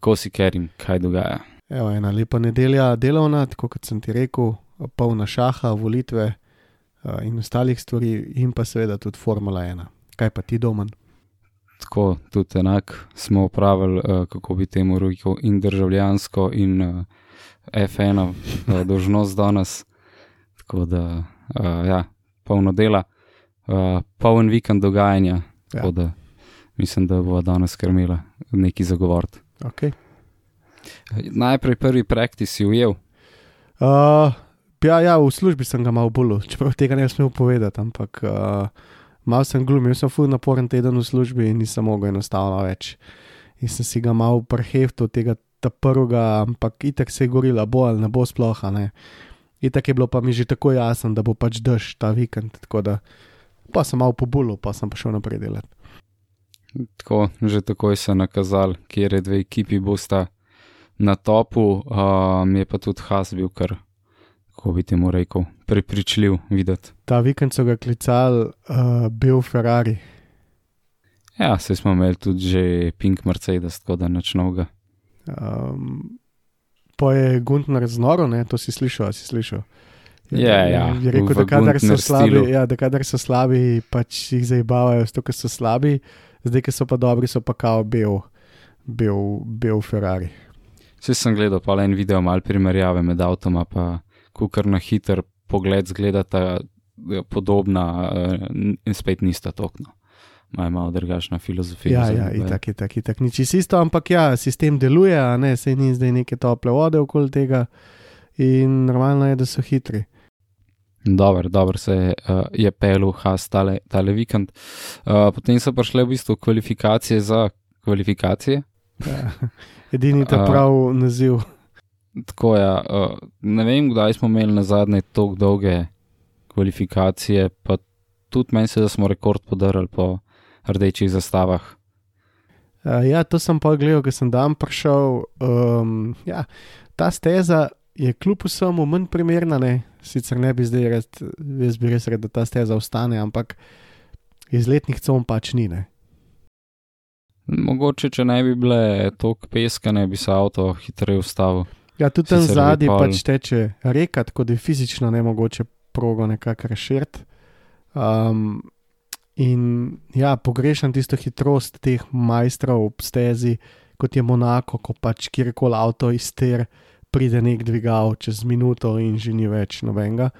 Kako si kerim, kaj dogaja? Evo, ena lepa nedelja delovna, tako kot sem ti rekel, polna šaha, volitve uh, in ostalih stvari, in pa seveda tudi Formula 1. Kaj pa ti doma? Tako tudi enak smo upravili, uh, kako bi temu rekel, in državljansko, in uh, F1 uh, dožnost danes. Tako da, uh, ja, polno dela, uh, poln vikend dogajanja. Tako Ja. da mislim, da bo danes krmila neki zagovort. Okay. Najprej prvi praktis si ujel. Uh, ja, ja, v službi sem ga malo bolj, čeprav tega ne bi smel povedati, ampak uh, malo sem glumil, sem ful naporen teden v službi in nisem mogel enostavno več. In sem si ga malo preheftal tega ta prvega, ampak itek se je gorila, bo ali ne bo sploh, a ne. Itek je bilo pa mi že tako jasno, da bo pač dež ta vikend, tako da pa sem malo pobulil, pa sem pa šel naprej delati. Tako, že takoj se je nakazal, kje dve ekipi bosta na topu, um, je pa tudi Has bil kar, kako bi temu rekel, prepričljiv videti. Ta vikend so ga klicali uh, Bel Ferrari. Ja, se smo imeli tudi že Pink Mercedes, tako da nič novega. Um, pa je Guntner znoro, ne? to si slišal, si slišal. Ja, ja, Je rekel, da kadar slabi, ja, da kadar so slabi, pač jih zabavajo, zato ker so slabi, zdaj, ki so pa dobri, so pa kao bel, bel, bel Ferrari. Vse sem gledal pa le en video, malo primerjave med avtoma, pa kukar na hiter pogled zgledata eh, podobna eh, in spet nista tokno. Imajo malo drugačna filozofija. Ja, ja, itak, itak, itak, nič isto, ampak ja, sistem deluje, a ne, sej ni zdaj neke tople vode okoli tega in normalno je, da so hitri. Dobro, dobro se je, uh, je pelil Has tale, tale vikend. Uh, potem so prišle v bistvu kvalifikacije za kvalifikacije. Ja. Edini ta A. prav naziv. Tako je, uh, ne vem, kdaj smo imeli na zadnje tako dolge kvalifikacije, pa tudi meni se, da smo rekord podarili po rdečih zastavah. Uh, ja, to sem pa gledal, ker sem dan prišel. Um, ja, ta steza je kljub vsemu manj primerna, ne? sicer ne bi zdaj red, jaz bi res rekel, da ta steza ostane, ampak iz letnih com pač ni. Ne? Mogoče, če ne bi bile toliko peska, ne bi se avto hitreje ustavil. Ja, tudi tam zadnji pol- pač teče reka, tako da je fizično ne mogoče progo nekako reširiti. Um, in ja, pogrešam tisto hitrost teh majstrov ob stezi, kot je Monako, ko pač kjerkoli avto izter, pride nek dvigal čez minuto in že ni več nobenega.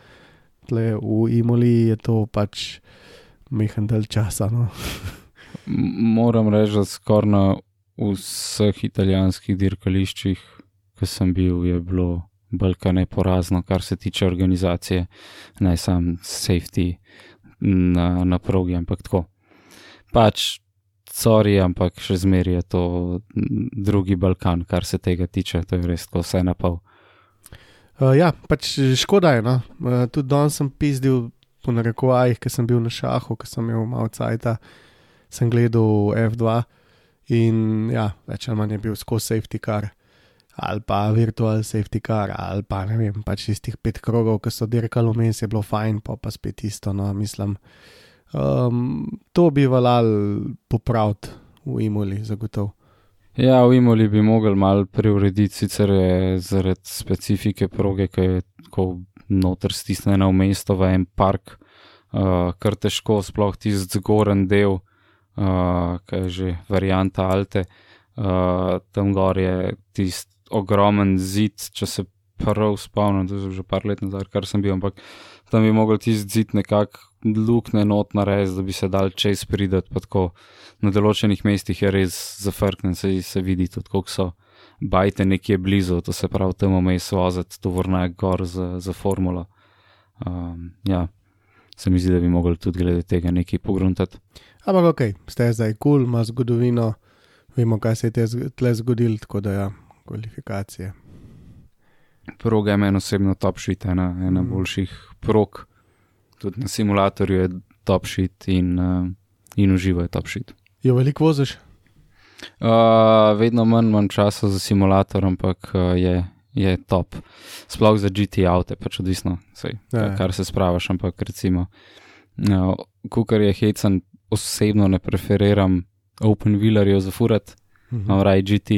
Tle v Imoli je to pač mehen del časa. No. Moram reči, da skoraj na vseh italijanskih dirkališčih, ki sem bil, je bilo balkane porazno, kar se tiče organizacije, ne sam safety na, na progi, ampak tako. Pač, sorry, ampak še zmeraj je to drugi Balkan, kar se tega tiče, to je res tako vse na pol. Uh, ja, pač škoda je. No. Uh, tudi danes sem pizdil po narekovajih, ker sem bil na šahu, ker sem imel malo cajta, sem gledal F2 in ja, več ali manj je bil skozi safety car. Ali pa virtual safety car, ali pa ne vem, pač tistih pet krogov, ki so dirkali vmes, je bilo fajn, pa pa spet isto. No, mislim, um, to bi valal popraviti v Imoli, zagotovo. Ja, v Imoli bi mogli malo preurediti, sicer je zaradi specifike proge, ki je tako noter stisnjena v mesto, v en park, uh, kar težko, sploh tisti zgoren del, uh, ki je že varianta Alte. Uh, tam gor je tisti ogromen zid, če se prav spomnim, to je že par let nazaj, kar sem bil, ampak tam bi mogel tisti zid nekako lukne not narediti, da bi se dal čez prideti, tako na določenih mestih je res zafrknen, se, se vidi tudi, koliko so bajte nekje blizu, to se pravi, tam vmes voziti, to vrne gor za, za formulo. Um, ja. se mi zdi, da bi mogli tudi glede tega nekaj pogruntati. Ampak ok, ste zdaj kul, cool, ima zgodovino, vemo, kaj se je tle zgodilo, tako da ja, kvalifikacije. Proga je meni osebno top shit, ena, ena Mm. boljših prog, tudi na simulatorju je top shit in, uh, in uživo je top shit. Jo veliko voziš? Uh, vedno manj imam časa za simulator, ampak uh, je, je top. Sploh za GT avte, pač odvisno, sej, Ja, ja, kar se spravaš, ampak recimo, uh, kukar je hecen, osebno ne preferiram open wheelerjev za furat, Mhm. no, raj GT,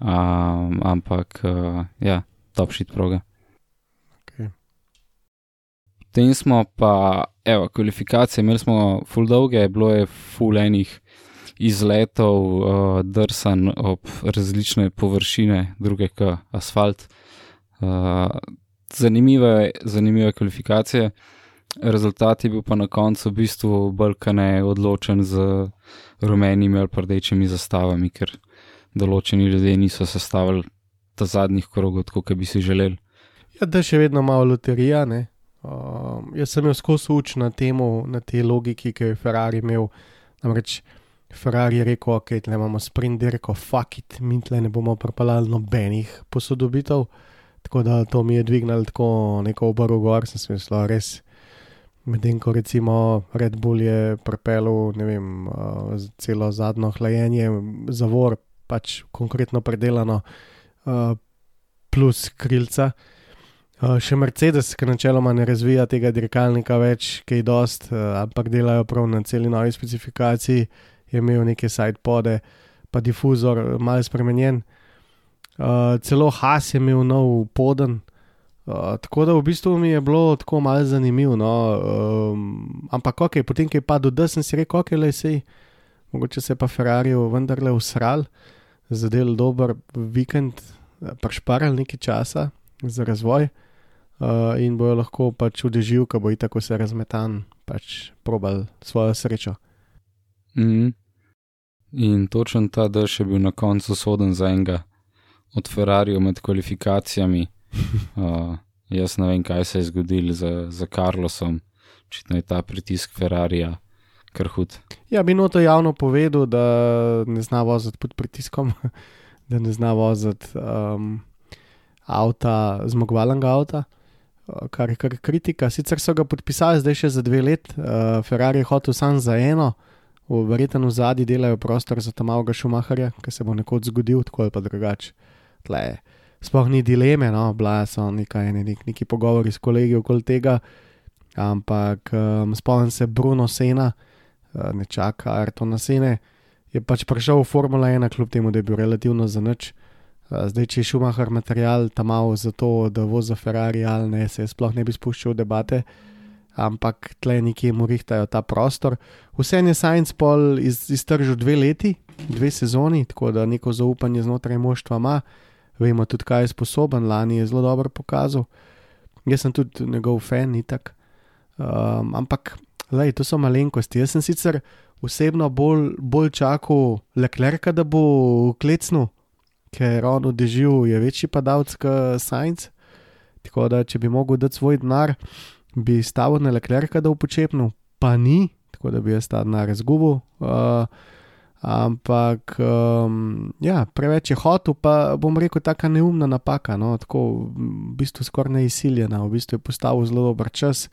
um, ampak uh, ja, top shit proga. Potem smo pa, evo, kvalifikacije, imeli smo full dolge, bilo je full enih izletov, uh, drsan ob različne površine, druge kot asfalt. Uh, zanimive, zanimive kvalifikacije. Rezultat je bil pa na koncu v bistvu bolj kane odločen z rumenimi ali pa rdečimi zastavami, ker določeni ljudje niso sestavili ta zadnjih krogov, kot bi si želeli. Ja, da je še vedno malo loterija. ne. Um, jaz sem jo skozi uč na, temu, na tej logiki, ki jo je Ferrari imel. Namreč Ferrari je rekel, ok, tle imamo sprint dirko, fuck it, mi tle ne bomo propalali nobenih posodobitev. Tako da to mi je dvignilo tako neko obrv gor, sem si mislil, res. Medtem ko recimo Red Bull je pripeljal, ne vem, uh, celo zadnjo hlajenje, zavor, pač konkretno predelano, uh, plus krilca. Še Mercedes, ki načeloma ne razvija tega dirkalnika več, ki je dost, uh, ampak delajo prav na celi novi specifikaciji, je imel neke sidepode, pa difuzor eh, malo spremenjen. Uh, celo Has je imel nov poden. Uh, tako da v bistvu mi je bilo tako malo zanimivo. No, um, ampak ok, potem, ko je padel, da sem si rekel, ok, le sej, mogoče se je pa Ferrari vendarle usral, zadel dober vikend, eh, prešparal nekaj časa za razvoj uh, in bojo lahko pač udežil, ko bo tako se razmetan, pač probal svojo srečo. Mhm. In točen ta dež je bil na koncu soden za enega od Ferrarijev med kvalifikacijami. Uh, jaz ne vem, kaj se je zgodilo z, z Carlosom, očitno je ta pritisk Ferrarija kar hud. Ja, bi noto javno povedal, da ne zna voziti pod pritiskom, da ne zna voziti um, avta, zmagovalnega avta, uh, kar je kar kritika. Sicer so ga podpisali zdaj še za dve leti, uh, Ferrari je hotel sam za eno, verjetno v zadnji delajo prostor za tamavega Šumaharja, ki se bo nekoč zgodil, tako ali pa drugače. Sploh ni dileme, no, bila so nekaj, ne, nek, neki pogovori s kolegi okoli tega, ampak um, spomnim se Bruno Sena, uh, ne čaka Ayrtona Sene, je pač prišel v Formula 1, kljub temu, da je bil relativno za nič. Uh, zdaj, če je Schumacher material tam malo za to, da vozi za Ferrari ali ne, se sploh ne bi spuščal v debate, ampak tle nekje mu rihtajajo ta prostor. Vse je Science pol iz, iztržil dve leti, dve sezoni, tako da neko zaupanje znotraj moštva ima, vemo tudi, kaj je sposoben, lani je zelo dobro pokazal. Jaz sem tudi njegov fan, itak. Um, ampak, lej, to so malenkosti. Jaz sem sicer osebno bolj, bolj čakal Leclerca, da bo klecnil, ker on v dežju je večji padalec kot Science. Tako da, če bi mogel dati svoj denar, bi stavil na Leclerca, da bo počepnil, pa ni, tako da bi jaz ta denar izgubil. Uh, ampak, um, ja, preveč je hotel, pa bom rekel, taka neumna napaka, no, tako v bistvu skoraj neizsiljena, v bistvu je postavil zelo dober čas.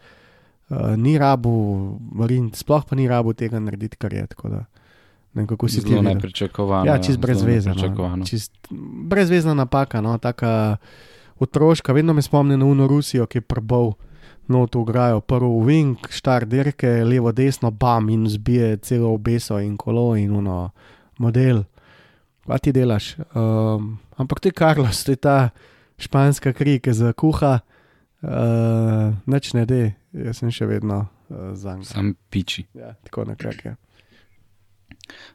Uh, ni rabu, Marin, sploh pa ni rabu tega narediti, kar je. da Ne kako si ti Zelo nepričakovano. Ja, čist zelo brez veze. nepričakovano. No. Čist brezvezna napaka, no, taka otroška. Vedno me spomni na Uno Rusijo, ki je prbal noto ugrajo. Prvo wing, štar dirke, levo, desno, bam in zbije celo obeso in kolo in uno model. Kaj ti delaš? Um, ampak je Carlos, je ta španska kri, ki za kuha. Uh, Neč ne de, jaz sem še vedno uh, za njega. Sam piči. Ja, tako nekako je.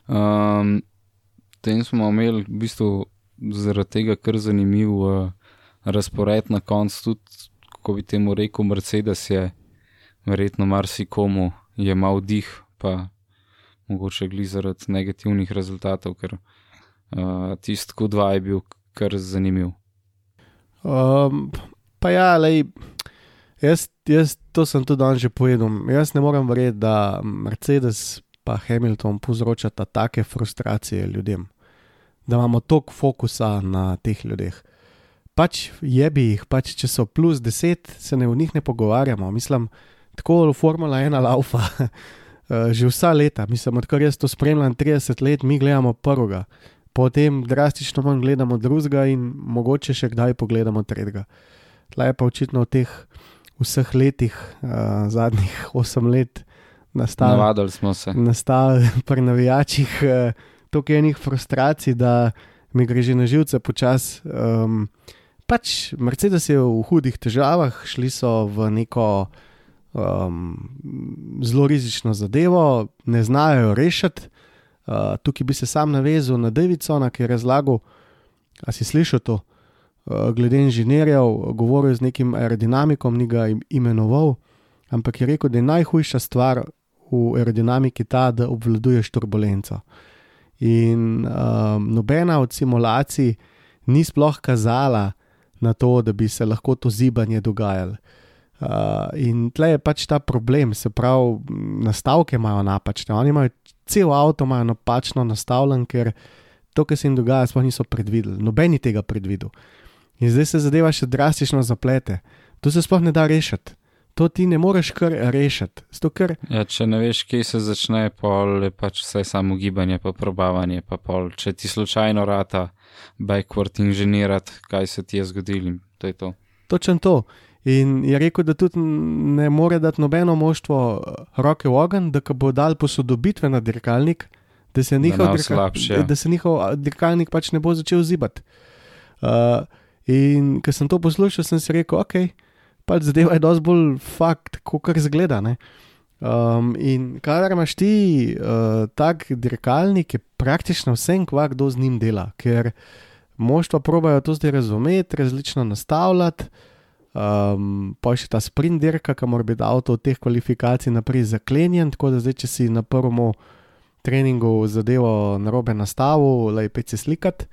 Um, Potem smo imeli v bistvu zaradi tega kar zanimiv uh, razpored na koncu, tudi, kako bi temu rekel, Mercedes je verjetno marsikomu jemal dih, pa mogoče gli zaradi negativnih rezultatov, ker uh, tisti Q2 je bil kar zanimiv. Um, pa ja, lej, jaz, jaz to sem tudi danes že povedal. Jaz ne morem verjeti, da Mercedes pa Hamilton povzročata take frustracije ljudem, da imamo toliko fokusa na teh ljudeh. Pač je bi jih, pač če so plus 10, se ne v njih ne pogovarjamo. Mislim, tako Formula 1 laufa. Že vsa leta, mislim, odkar jaz to spremljam 30 let, mi gledamo prvega, potem drastično manj gledamo drugega in mogoče še kdaj pogledamo tretjega. Tla je pa očitno v teh vseh letih, uh, zadnjih 8 let, nastalo. Navadili smo se. Pri navijačih uh, toliko enih frustracij, da mi gre že na živce počasi. Um, pač Mercedes je v hudih težavah, šli so v neko um, zelo rizično zadevo, ne znajo jo rešiti. Uh, tukaj bi se sam navezal na Davidsona, ki je razlagal, a si slišal to, uh, glede inženirjev, govoril z nekim aerodinamikom, ni ga imenoval, ampak je rekel, da je najhujša stvar v aerodinamiki ta, da obvladuješ turbulenco. In um, nobena od simulacij ni sploh kazala na to, da bi se lahko to zibanje dogajalo. Uh, in tle je pač ta problem, se pravi, nastavke imajo napačne. Oni imajo cel avto imajo napačno nastavljen, ker to, kar se jim dogaja, sploh niso predvideli. Nobeni tega predvidel. In zdaj se zadeva še drastično zaplete. To se sploh ne da rešiti. To ti ne moreš kar rešiti. Ker... Ja, če ne veš, kje se začne, pol je pač vse samo gibanje, pa probavanje. Pa pol, če ti slučajno rata backward inženirati, kaj se ti je zgodilo, to je to. Točen to. In je rekel, da tudi ne more dati nobeno moštvo eh, roke v ogen, da bo dal posodobitve na dirkalnik, da se njihov, dirka, slabši, ja. da se njihov dirkalnik pač ne bo začel zibati. Uh, in ko sem to poslušal, sem si rekel, ok, pač zadeva je dosti bolj fakt, kot kar zgleda. Um, in kadar imaš ti uh, tak dirkalnik, je praktično kvak, kdo z njim dela, ker moštva probajo to zdaj razumeti, različno nastavljati. Um, pa še ta sprint dirka, ki mora biti avto od teh kvalifikacij naprej zaklenjen, tako da zdaj, če si na prvem treningu zadevo na robe nastavil, le pet se slikati.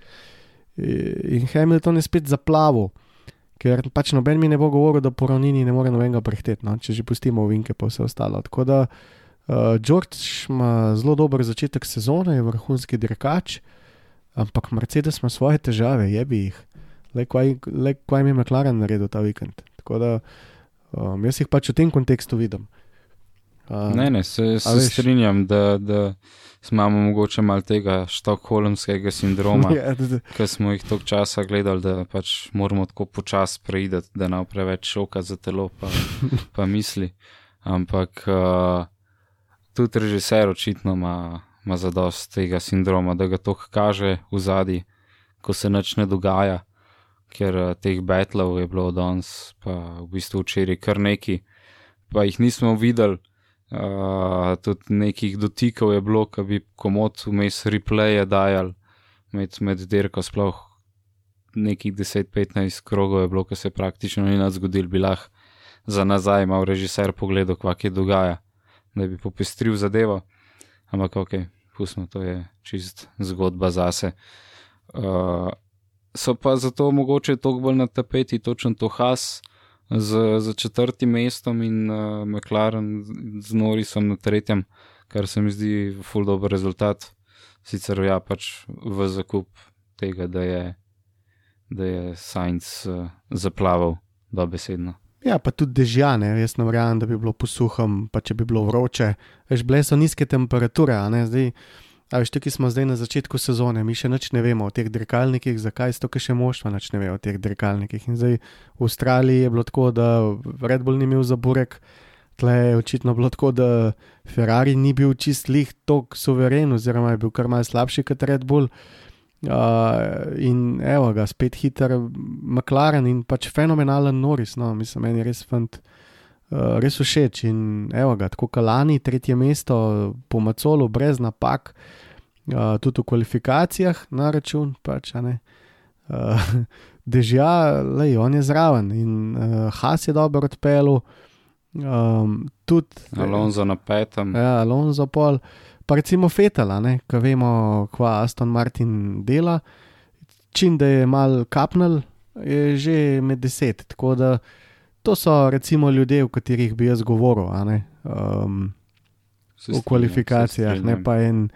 In Hamilton je spet zaplavil, ker pač noben mi ne bo govoril, da po ravnini ne more nobenega prehteti, no? če že pustimo vinke, pa vse ostalo. Tako da uh, George ima zelo dober začetek sezone, je vrhunski dirkač, ampak Mercedes ima svoje težave, jebi jih le kaj mi je McLaren naredil ta vikend. Tako da um, jaz jih pač v tem kontekstu vidim. Um, ne, ne, se, se strinjam, da, da imamo mogoče malo tega štokholmskega sindroma, ja, ki smo jih toliko časa gledali, da pač moramo tako počasi preideti, da ne preveč šoka za telo, pa, pa misli. Ampak uh, tudi režiser očitno ima, ima zadost tega sindroma, da ga to kaže v zadnji, ko se nič ne dogaja ker uh, teh batlov je bilo danes, pa v bistvu včeraj kar neki, pa jih nismo videli. Uh, tudi nekih dotikov je bilo, ki bi komod vmes replaye dajal med, med dirko, sploh nekih 10-15 krogov je bilo, ki se praktično ni nad zgodil, bi lahko za nazaj imel režiser pogledal, kva je dogaja, da bi popestril zadevo. Ampak ok, pustimo, to je čist zgodba zase. Uh, so pa zato mogoče toliko bolj na tapeti, točno to Has z, z četrtim mestom in uh, McLaren z Norisom na tretjem, kar se mi zdi ful dober rezultat. Sicer ja, pač v zakup tega, da je, da je Sainz uh, zaplaval dobesedno. Ja, pa tudi dežjane, jaz ne verjamem, da bi bilo posuhom, pa če bi bilo vroče. Veš, bile so nizke temperature, a ne zdaj. A veš, tukaj smo zdaj na začetku sezone, mi še nič ne vemo o teh dirkalnikih, zakaj so tukaj še moštva, nič ne ve o teh dirkalnikih. In zdaj v Avstraliji je bilo tako, da Red Bull ni imel za burek, tle je očitno bilo tako, da Ferrari ni bil čist lih tok suveren, oziroma je bil kar malce slabši kot Red Bull. Uh, in evo ga, spet hiter McLaren in pač fenomenalen Norris, no, mislim, meni res fant. Uh, res všeč in evo ga, tako kalani, tretje mesto po Macolu, brez napak, uh, tudi v kvalifikacijah na račun, pač ne. Uh, Dežja, le on je zraven in uh, Has je dobro odpeljal, um, tudi Alonso na petem. Ja, Alonso pol, pa recimo Fetala, ki vemo, kva Aston Martin dela. Čim da je mal kapnil, je že med deset. Tako da to so recimo ljudje, o katerih bi jaz govoril. Um, Se v strinjam, kvalifikacijah, ne strinjam. pa en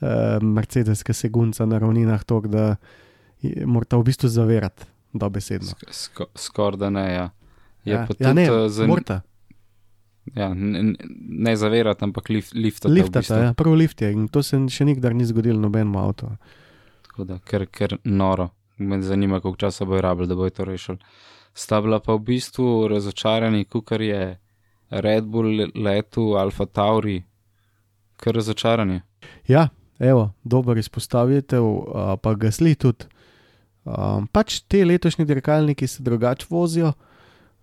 uh, Mercedes, ki se gunca na ravninah, tako da morata v bistvu zavirati, dobesedno. Sk- sko- Skoraj da ne. Ja. Je Ja, pa ja, ne, tudi, eh, zan- morata. ja, ne, ne- zavirati, ampak lif, liftati. v Liftata, bistvu. ja, prvi lift je in to se še nikdar ni zgodilo nobenemu avtu. Tako da, ker, ker noro. Me zanima, koliko časa bo rabljeno, da bo to rešil. Sta bila pa v bistvu razočarani, kar je Red Bull letu Alfa Tauri, kar razočarani. Ja, evo, dober izpostavitev, pa gasli tudi. Um, pač te letošnji dirkalniki se drugače vozijo.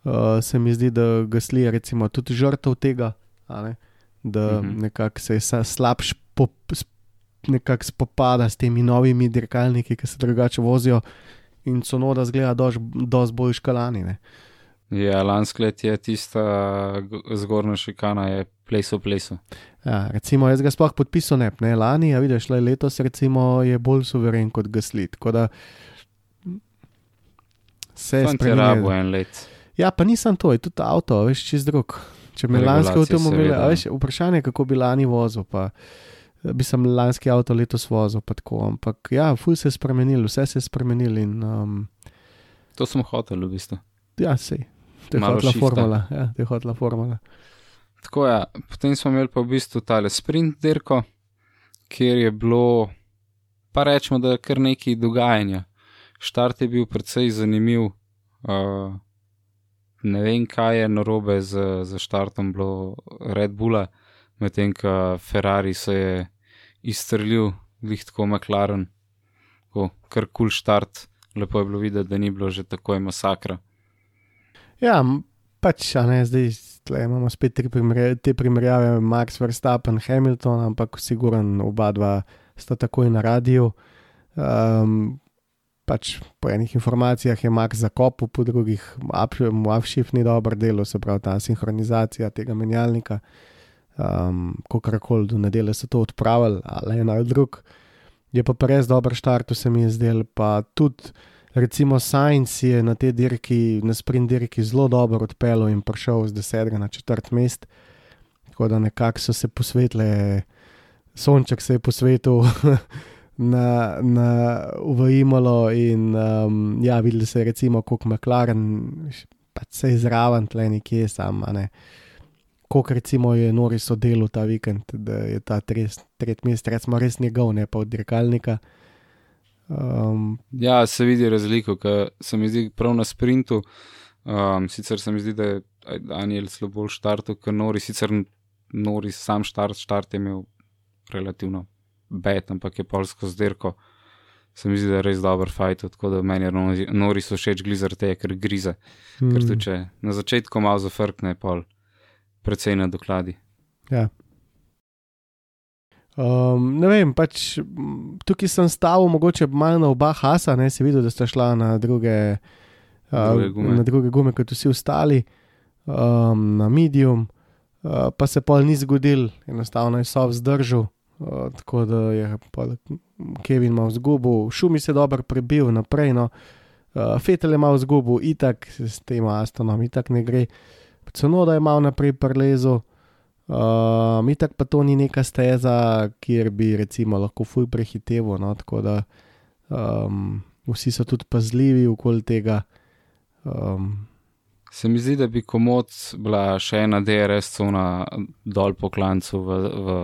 Uh, se mi zdi, da gasli je recimo tudi žrtev tega, ne? da Mhm. nekako se slabš pop, s- nekako spopada s temi novimi dirkalniki, ki se drugače vozijo. In so noda zgleda dosti bolj škalani. Ja, lansko let je tista zgornja šikana, je ples v plesu. Ja, recimo, jaz ga sploh podpisal ne, ne lani, a vidiš, le letos recimo, je bolj suveren kot gasli. Tako da se je rabo spremenja. en let. Ja, pa nisem to, je tudi avto, veš, čez drug. Če bi lanski Regulacije, avtomobil, seveda. a veš, vprašanje je, kako bi lani vozil. Pa, eh, bi sem lanski avto letos vozil, pa tako. Ampak ja, ful se je spremenil, vse se je spremenil in um, To sem hotel, v bistvu. ja, sej. To je hotla shifta. formula. Ja, to je hotla formula. Tako je, potem smo imeli pa v bistvu tale sprint dirko, kjer je bilo, pa rečemo, da je kar nekaj dogajanja. Štart je bil precej zanimiv. Uh, ne vem, kaj je narobe z, z štartom bilo Red Bulla, medtem ko Ferrari se je izstrelil, glih tako McLaren, tako kar kul cool štart. Lepo je bilo videti, da ni bilo že takoj masakra. Ja, pač, a ne, zdaj tle imamo spet tri primerjave, te primerjave, Max Verstappen, Hamilton, ampak siguran oba dva sta takoj na radiju. Um, pač po enih informacijah je Max zakopal, po drugih mu upshift ni dobro delo, se pravi ta sinhronizacija tega menjalnika. Um, Kakorkoli do nedelje so to odpravili, ali en ali drug. Je pa, pa res dober štart, se mi je zdel, pa tudi recimo Sainz je na tej dirki, na sprint dirki zelo dobro odpeljal in prišel z 10 na 4 mest. Tako da nekako so se posvetile, sonček se je posvetil na, na v Imalo in um, ja, videli se je recimo, kako McLaren, pač se je zraven tle nekje sam, ne. Kolik recimo je Noris oddelal ta vikend, da je ta tretji tret mest, recimo res njegov, ne pa od dirkalnika. Um, Ja, se vidi razliko, ker se mi zdi prav na sprintu. Um, sicer se mi zdi, da je Daniel zelo bolj štartov kot Nori, sicer Nori sam štart, štart je imel relativno bed, ampak je polsko zdirko. Se mi zdi, da je res dober fajt, tako da meni je Nori- so všeč glizar te, ker grize. Ker mm, tudi če na začetku malo zafrkne, pol precej na dokladi. Ja. Um, ne vem, pač tukaj sem stavil, mogoče malo na oba hasa, ne si videl, da sta šla na druge, Druge uh, gume. na druge gume kot vsi ostali, um, na medium, uh, pa se pol ni zgodil, enostavno je sov zdržal, uh, tako da je Kevin malo zgubil, šumi se dobro prebil naprej, no, uh, Fetel je malo zgubil, itak s tem Astonom, itak ne gre, Cunoda je malo naprej prelezel. Um, itak pa to ni neka steza, kjer bi recimo lahko fuj prehiteval, no, tako da um, vsi so tudi pazljivi okoli tega. Um, Se mi zdi, da bi komod bila še ena DRS cona dol po klancu v, v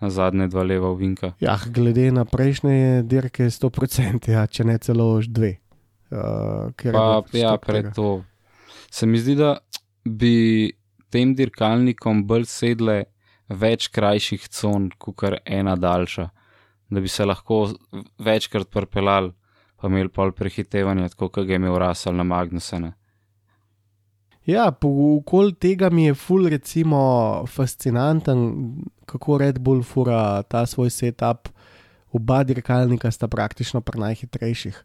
na zadnje dva leva ovinka. ja, glede na prejšnje dirke, 100%, ja, če ne celo už dve. Uh, Pa ja, pred to. Se mi zdi, da bi tem dirkalnikom bolj sedle več krajših con, kot kar ena daljša, da bi se lahko večkrat prpelal, pa imeli pol prehitevanja, tako kot ga je imel Rasel na Magnusene. Ja, okoli tega mi je ful, recimo, fascinanten, kako Red Bull fura ta svoj setup. Oba dirkalnika sta praktično pri najhitrejših.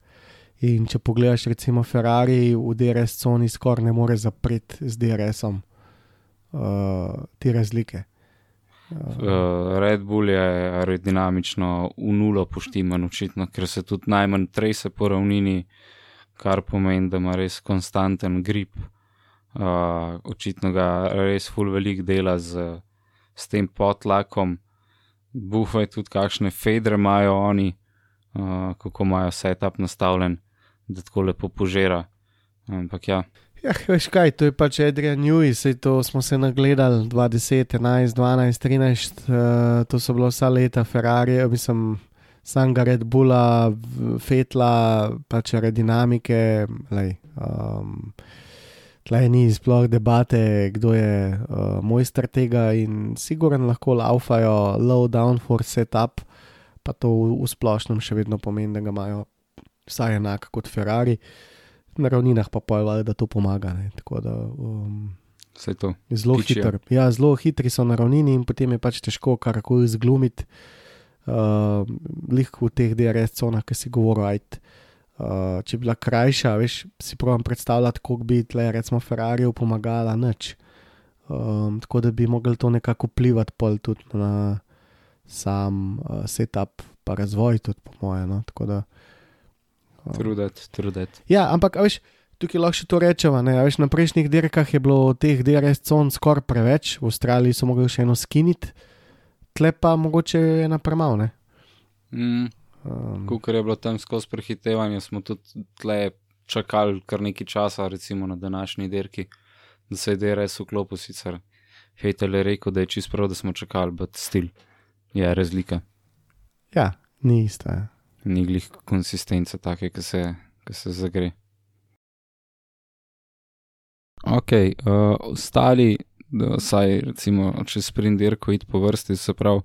In če pogledaš, recimo Ferrari v DRS coni skoraj ne more zapreti z DRS-om uh, te razlike. Uh, Red Bull je aerodinamično v nulo poštiman, očitno, ker se tudi najmanj trese po ravnini, kar pomeni, da ima res konstanten grip. Uh, očitno ga res ful velik dela z, s tem potlakom. Bufajo tudi, kakšne fedre imajo oni, uh, kako imajo setup nastavljen, da tako lepo požira. Ampak ja. Ja, veš kaj, to je pač Adrian Newey, sej to smo se nagledali 20, 11, 12, 13, uh, to so bilo vsa leta Ferrari, mislim, Sanga Red Bulla, Fetla, pač aerodinamike. Lej, um, Tleh ni sploh debate, kdo je uh, mojster tega in sigurno lahko laufajo low downforce setup, pa to v, v splošnem še vedno pomeni, da ga imajo vsaj enako kot Ferrari. Na ravninah pa pojjo, da to pomaga. Ne. Tako da um, zelo hitri. Ja, zelo hitri so na ravnini in potem je pač težko karkoli zglumiti. Uh, Lih v teh DRS conah, ki si govoril, ajt. Uh, če bi bila krajša, veš, si pravim predstavljati, kako bi tle, recimo, Ferrari pomagala nič. Um, tako da bi mogli to nekako vplivati tudi na sam uh, setup, pa razvoj, tudi po mojem. No? Tako da, Trudet, trudet. Ja, ampak veš, tukaj lahko še to rečemo. Veš, na prejšnjih dirkah je bilo teh DRS con skoraj preveč, v Avstraliji so mogli še eno skiniti, tle pa mogoče ena premalo. ne. Mm, Um, Kukor je bilo tam skozi prehitevanje, smo tudi tle čakali kar nekaj časa, recimo na današnji dirki, da se je DRS vklopil. Sicer Hejtel je rekel, da je čist prav, da smo čakali, bet stil je razlika. ja, ni isto. Ni glih konsistence take, ki se, ki se zagre. Ok, uh, ostali, da saj recimo, če sprint dirko id po vrsti, se pravi,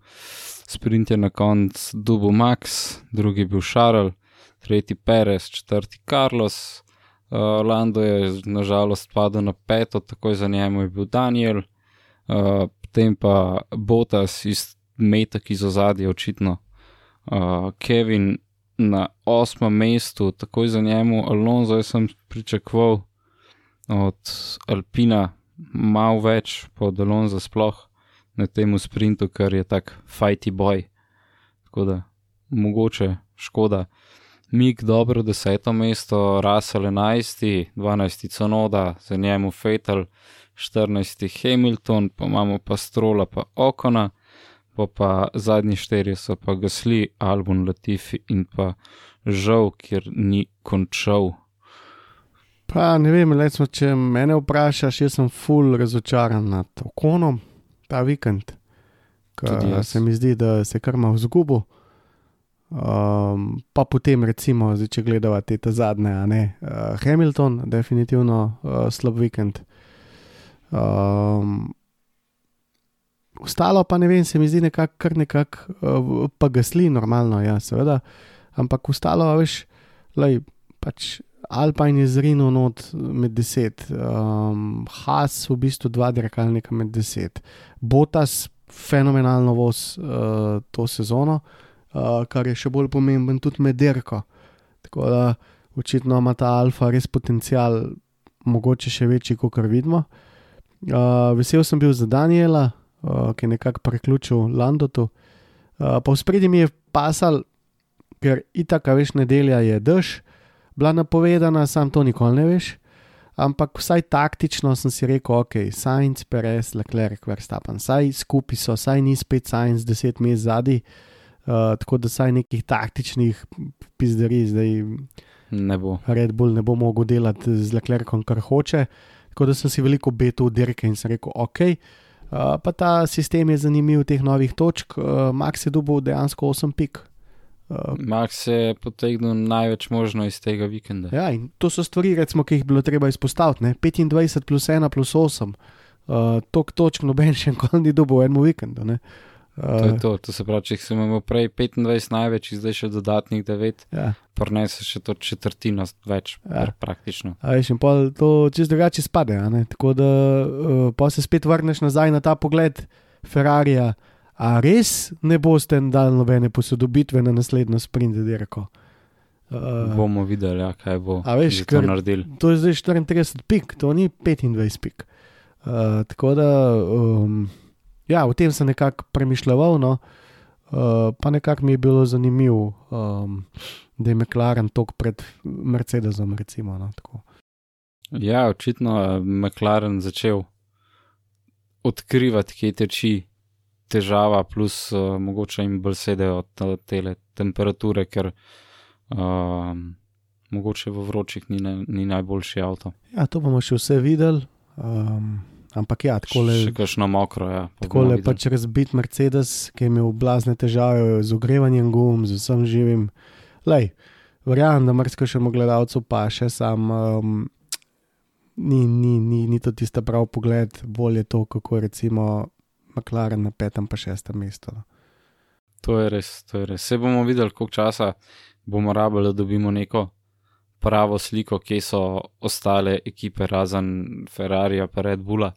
sprint je na koncu Dubu Max, drugi bil Šarl, tretji Perez, četrti Carlos, uh, Lando je nažalost padel na peto, takoj za njemu je bil Daniel, uh, potem pa Botas iz metak iz ozadja očitno, uh, Kevin na osmem mestu, takoj za njemu Alonso, jaz sem pričakoval od Alpina malo več, pa od Alonso sploh na tem sprintu, ker je tak fighty boy. Tako da mogoče škoda. Mik dobro deseto mesto, Russell 11, 12 Conoda, za njemu Fatal, 14 Hamilton, pa imamo pa Strola, pa Okona, pa pa zadnji štirje so pa Gasli, Albon Latifi in pa Žal, kjer ni končal. Pa ne vem, recimo, če me vprašaš, jaz sem full razočaran nad okonom ta vikend. Ker se mi zdi, da se kar ima v zgubu. Um, pa potem, recimo, zdaj, če gledamo te zadnje, a ne. Uh, Hamilton, definitivno uh, slab vikend. Um, ostalo pa ne vem, se mi zdi nekako, kar nekako, uh, pa gasli normalno, ja, seveda. Ampak ostalo, veš, lej, pač Alpine je zrinil not med deset, um, Haas v bistvu dva dirkalnika med deset, Botas fenomenalno voz uh, to sezono, uh, kar je še bolj pomemben tudi med dirko. Tako da očitno ima ta Alfa res potencial, mogoče še večji, kot vidimo. Uh, vesel sem bil za Daniela, uh, ki je nekako priključil Landotu. Uh, pa v spredju mi je pasal, ker itak, a veš, nedelja je dež, bila napovedana, sam to nikoli ne veš. Ampak vsaj taktično sem si rekel, ok, Science, Perez, Leclerc, Verstappen, saj skupaj so, saj ni spet Science 10 mest zadaj, uh, tako da saj nekih taktičnih pizderi zdaj Ne bo. Red Bull ne bo mogel delati z Leclercom, kar hoče. Tako da sem si veliko betul dirke in sem rekel, ok. Uh, pa ta sistem je zanimiv, teh novih točk. Uh, Max je dobil dejansko 8 pik. Uh, Max je potegnil največ možno iz tega vikenda. ja, in to so stvari, recimo, ki jih bilo treba izpostaviti. Ne? 25 plus 1 plus 8. Uh, Tok točk noben še nikoli ni dobil v enem vikendu. ne. To je Uh, to, to se pravi, če sem imel prej 25 največ, zdaj še dodatnih 9, ja. prenese še to četrtino več, Ja. praktično. A veš, in pol to čist drugače spade. Tako da uh, pa se spet vrneš nazaj na ta pogled Ferrarija. A res ne boste dali nobene posodobitve na naslednjo sprint dirko? Uh, Bomo videli, ja, kaj bo A veš, to ker- naredili. to je zdaj 34 pik, to ni 25 pik. Uh, tako da, um, ja, o tem sem nekako premišljal, no, uh, pa nekako mi je bilo zanimivo, um, da je McLaren tok pred Mercedesom. Recimo, no, tako. Ja, očitno je McLaren začel odkrivati, kje teči težava, plus uh, mogoče jim bolj sedejo te, te temperature, ker uh, mogoče v vročih ni, ne, ni najboljši avto. Ja, to bomo še vse videli. Um, ampak ja, tako le. Še kakšno mokro, ja. pa Tako je videli. pač razbit Mercedes, ki je imel blazne težave z ogrevanjem gum, z vsem živim. Lej, verjamem, da marsikajšemu gledalcu pa še sam. Um, Ni, ni, ni, ni to tisto prav pogled, bolje to, kako je recimo McLaren na petem, pa šestem mestu. no. To je res, to je res. Vse bomo videli, koliko časa bomo rabili, da dobimo neko pravo sliko, kje so ostale ekipe, razen Ferrarija in Red Bulla,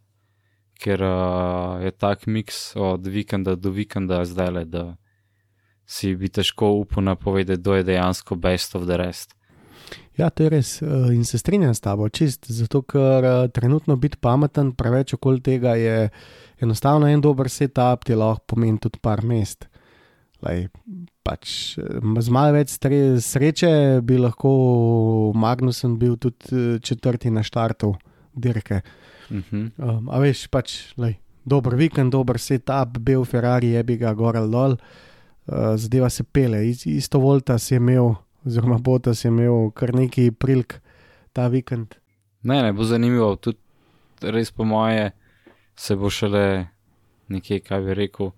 ker uh, je tak miks od vikenda do vikenda zdaj le, da si bi težko upal napovedati, kdo je dejansko best of the rest. Ja, to je res eh, in se strinjam s tabo, čist, zato ker eh, trenutno biti pameten, preveč okoli tega je enostavno en dober setup, ti lahko pomeni tudi par mest. Lej, pač, eh, z malo več sreče bi lahko Magnusen bil tudi eh, četrti na štartu dirke. Uh -huh. Um, a veš, pač, lej, dober vikend, dober setup, bil Ferrari, je bi ga gor ali dol, uh, zadeva se pele. Is, isto volta si imel, oziroma Bota si imel kar nekaj prilk ta vikend. Ne, ne bo zanimivo, tudi res po moje se bo šele nekje, kaj bi rekel,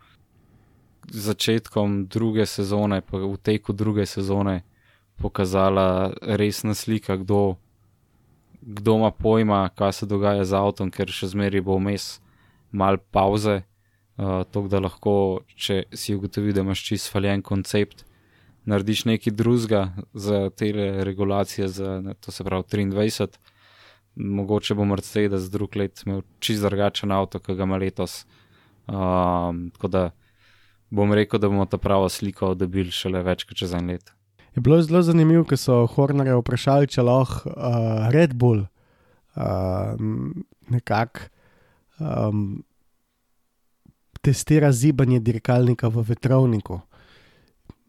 začetkom druge sezone, pa v teku druge sezone pokazala resna slika, kdo, kdo ima pojma, kaj se dogaja z avtom, ker še zmeraj bo vmes mal pauze, uh, to da lahko, če si ugotovi, da imaš čist faljen koncept, narediš nekaj drugega za te regulacije, za, ne, to se pravi 23 mogoče bo Mercedes drug let imel čist drugačen avto, ki ga ima letos. Um, tako da bom rekel, da bomo ta pravo sliko dobili šele več kot čez en let. Je bilo zelo zanimivo, ker so Hornerja vprašali, če lahko uh, Red Bull uh, nekako um, testira zibanje dirkalnika v vetrovniku.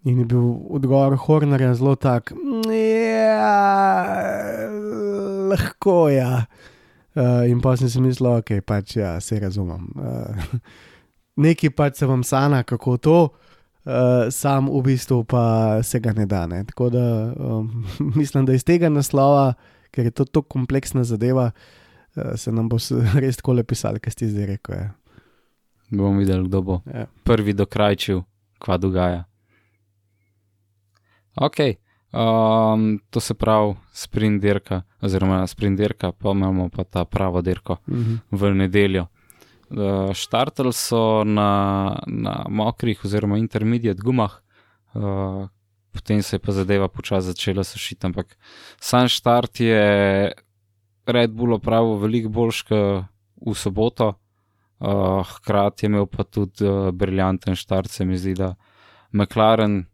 In je bil odgovor Hornerja zelo tak, ja, lahko je. Ja. Uh, in pa sem si mislil, ok, pač ja, se razumem. Uh, Nekaj pač se vam sana, kako to, uh, sam v bistvu pa se ga ne da. Ne. Tako da um, mislim, da iz tega naslova, ker je to tako kompleksna zadeva, uh, se nam bo res tako lepo pisali, kaj ste zdaj rekel. Ja. Bomo videli, kdo bo Ja. prvi dokrajčil, kva dogaja. Ok, um, to se pravi sprint dirka, oziroma sprint dirka, pa imamo pa ta pravo dirko. Mhm. v nedeljo. Uh, štartali so na, na mokrih oziroma intermediate gumah, uh, potem se je pa zadeva počasi začela sušiti, ampak sam štart je Red Bull opravil veliko boljš kot v soboto, uh, hkrati je imel pa tudi uh, briljanten štart, se mi zdi, da McLaren,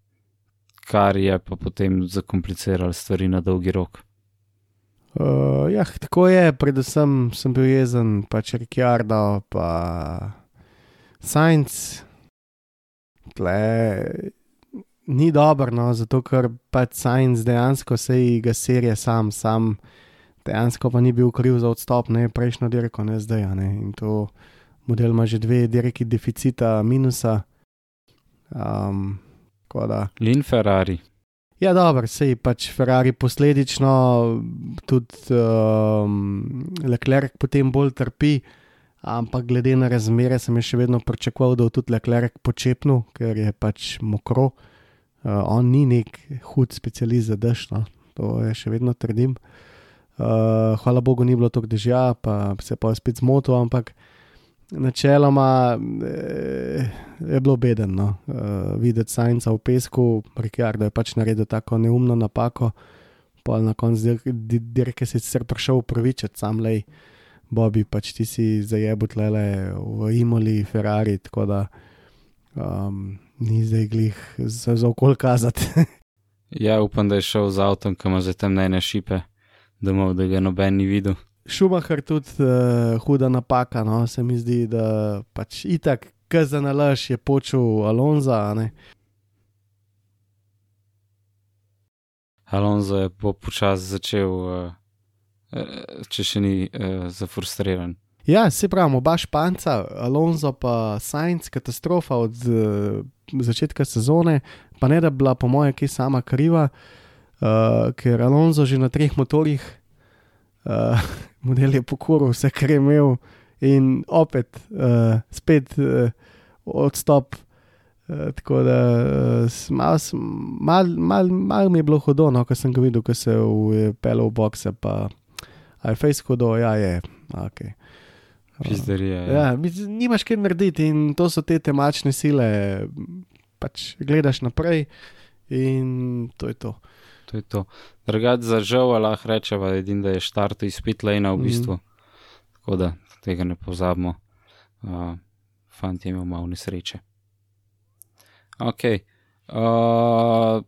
kar je pa potem zakompliciral stvari na dolgi rok. Uh, ja, tako je, predvsem sem bil jezen, pač Ricciardo, pa Sainz. Tle ni dobro, no, zato ker pač Sainz dejansko se ji ga serije sam, sam dejansko pa ni bil kriv za odstop, ne prejšnjo dirko, ne zdaj. Ne. In to model ima že dve dirki deficita, minusa. Um, da. Lin Ferrari. Ja, dobro, sej pač Ferrari posledično tudi um, Leclerc potem bolj trpi, ampak glede na razmere sem še vedno pričakoval, da bo tudi Leclerc počepnil, ker je pač mokro. Uh, on ni nek hud specialist za dež, no. to je še vedno trdim. Uh, hvala Bogu, ni bilo tako dežja, pa se pa je spet zmotil, ampak načeloma eh, je bilo bedeno. Uh, videti Sajnca v pesku, Rikardo je pač naredil tako neumno napako, pa na koncu dir- di- dirke je sicer prišel upravičiti, sam lej, Bobby, pač ti si zajebut lele v Imoli, Ferrari, tako da um, ni zdaj glih za, za okol kazati. Ja, upam, da je šel z avtom, ki ima že temne šipe, domov, da ga noben ni videl. Šumacher tudi uh, huda napaka, no, se mi zdi, da pač itak, ki za nalaž je počel Alonza, a ne. Alonso je po počasi začel uh, če še ni uh, zafrustriran. Ja, se pravi, oba španca, Alonso pa Sainz, katastrofa od uh, začetka sezone, pa ne da bi bila, po mojem, ki sama kriva, uh, ker Alonso že na treh motorjih, uh, model je pokoril vse, kar je imel, in opet, uh, spet uh, odstop. Uh, tako da uh, malo mal, mal, mal mi je bilo hodo, no, ko sem ga videl, ko se je pel v boxe, pa je fejs hodo, ja je. Okay. Pizderija. Ja. Ja, mislim, nimaš kaj narediti in to so te temačne sile. Pač gledaš naprej in to je to. To je to. Drugač za žal lahko rečemo, da je štart iz pitlejna v bistvu. Mm. Tako da tega ne pozabimo. Uh, Fant je imel malo nesreče. Ok. Uh,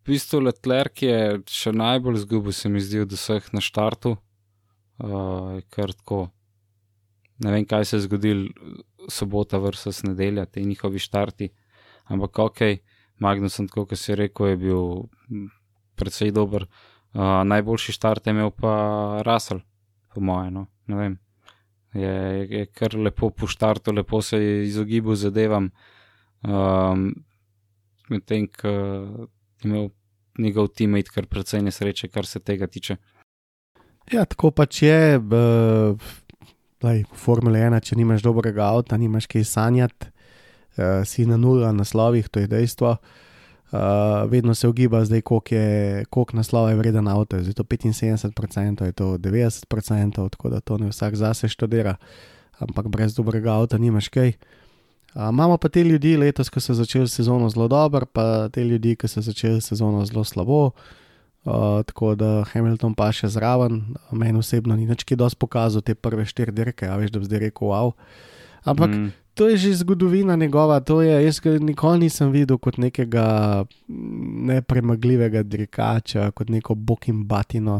v bistvu Letlerk je še najbolj zgubil, se mi zdi, od vseh na štartu. Uh, ker tako ne vem, kaj se je zgodilo, sobota versus nedelja, te njihovi štarti. Ampak ok, Magnus, kot si rekel, je bil precej dober. Uh, najboljši štart je imel pa Russell, po mojem. No? Ne vem. Je, je kar lepo po štartu, lepo se je izogibal zadevam. Um, Medtem, ko je imel njegov teammate kar precej nesreče, kar se tega tiče. Ja, tako pač je. Uh, Lej, v Formule 1, če nimaš dobrega avta, nimaš kaj sanjati, uh, si na nula naslovih, to je dejstvo. Uh, vedno se ugiba, zdaj koliko naslova je vreden avto, zdaj to 75%, je to 90%, tako da to ne vsak zase študira, ampak brez dobrega avta nimaš kaj. Uh, imamo pa te ljudi letos, ki so začeli sezono zelo dobro, pa te ljudi, ki so začeli sezono zelo slabo. Uh, tako da Hamilton pa še zraven, meni osebno ni več kaj dosti pokazal te prve štiri dirke, a veš, da bi zdaj rekel wow. Ampak mm. To je že zgodovina njegova, to je, jaz ga nikoli nisem videl kot nekega nepremagljivega dirkača, kot neko bokim batino.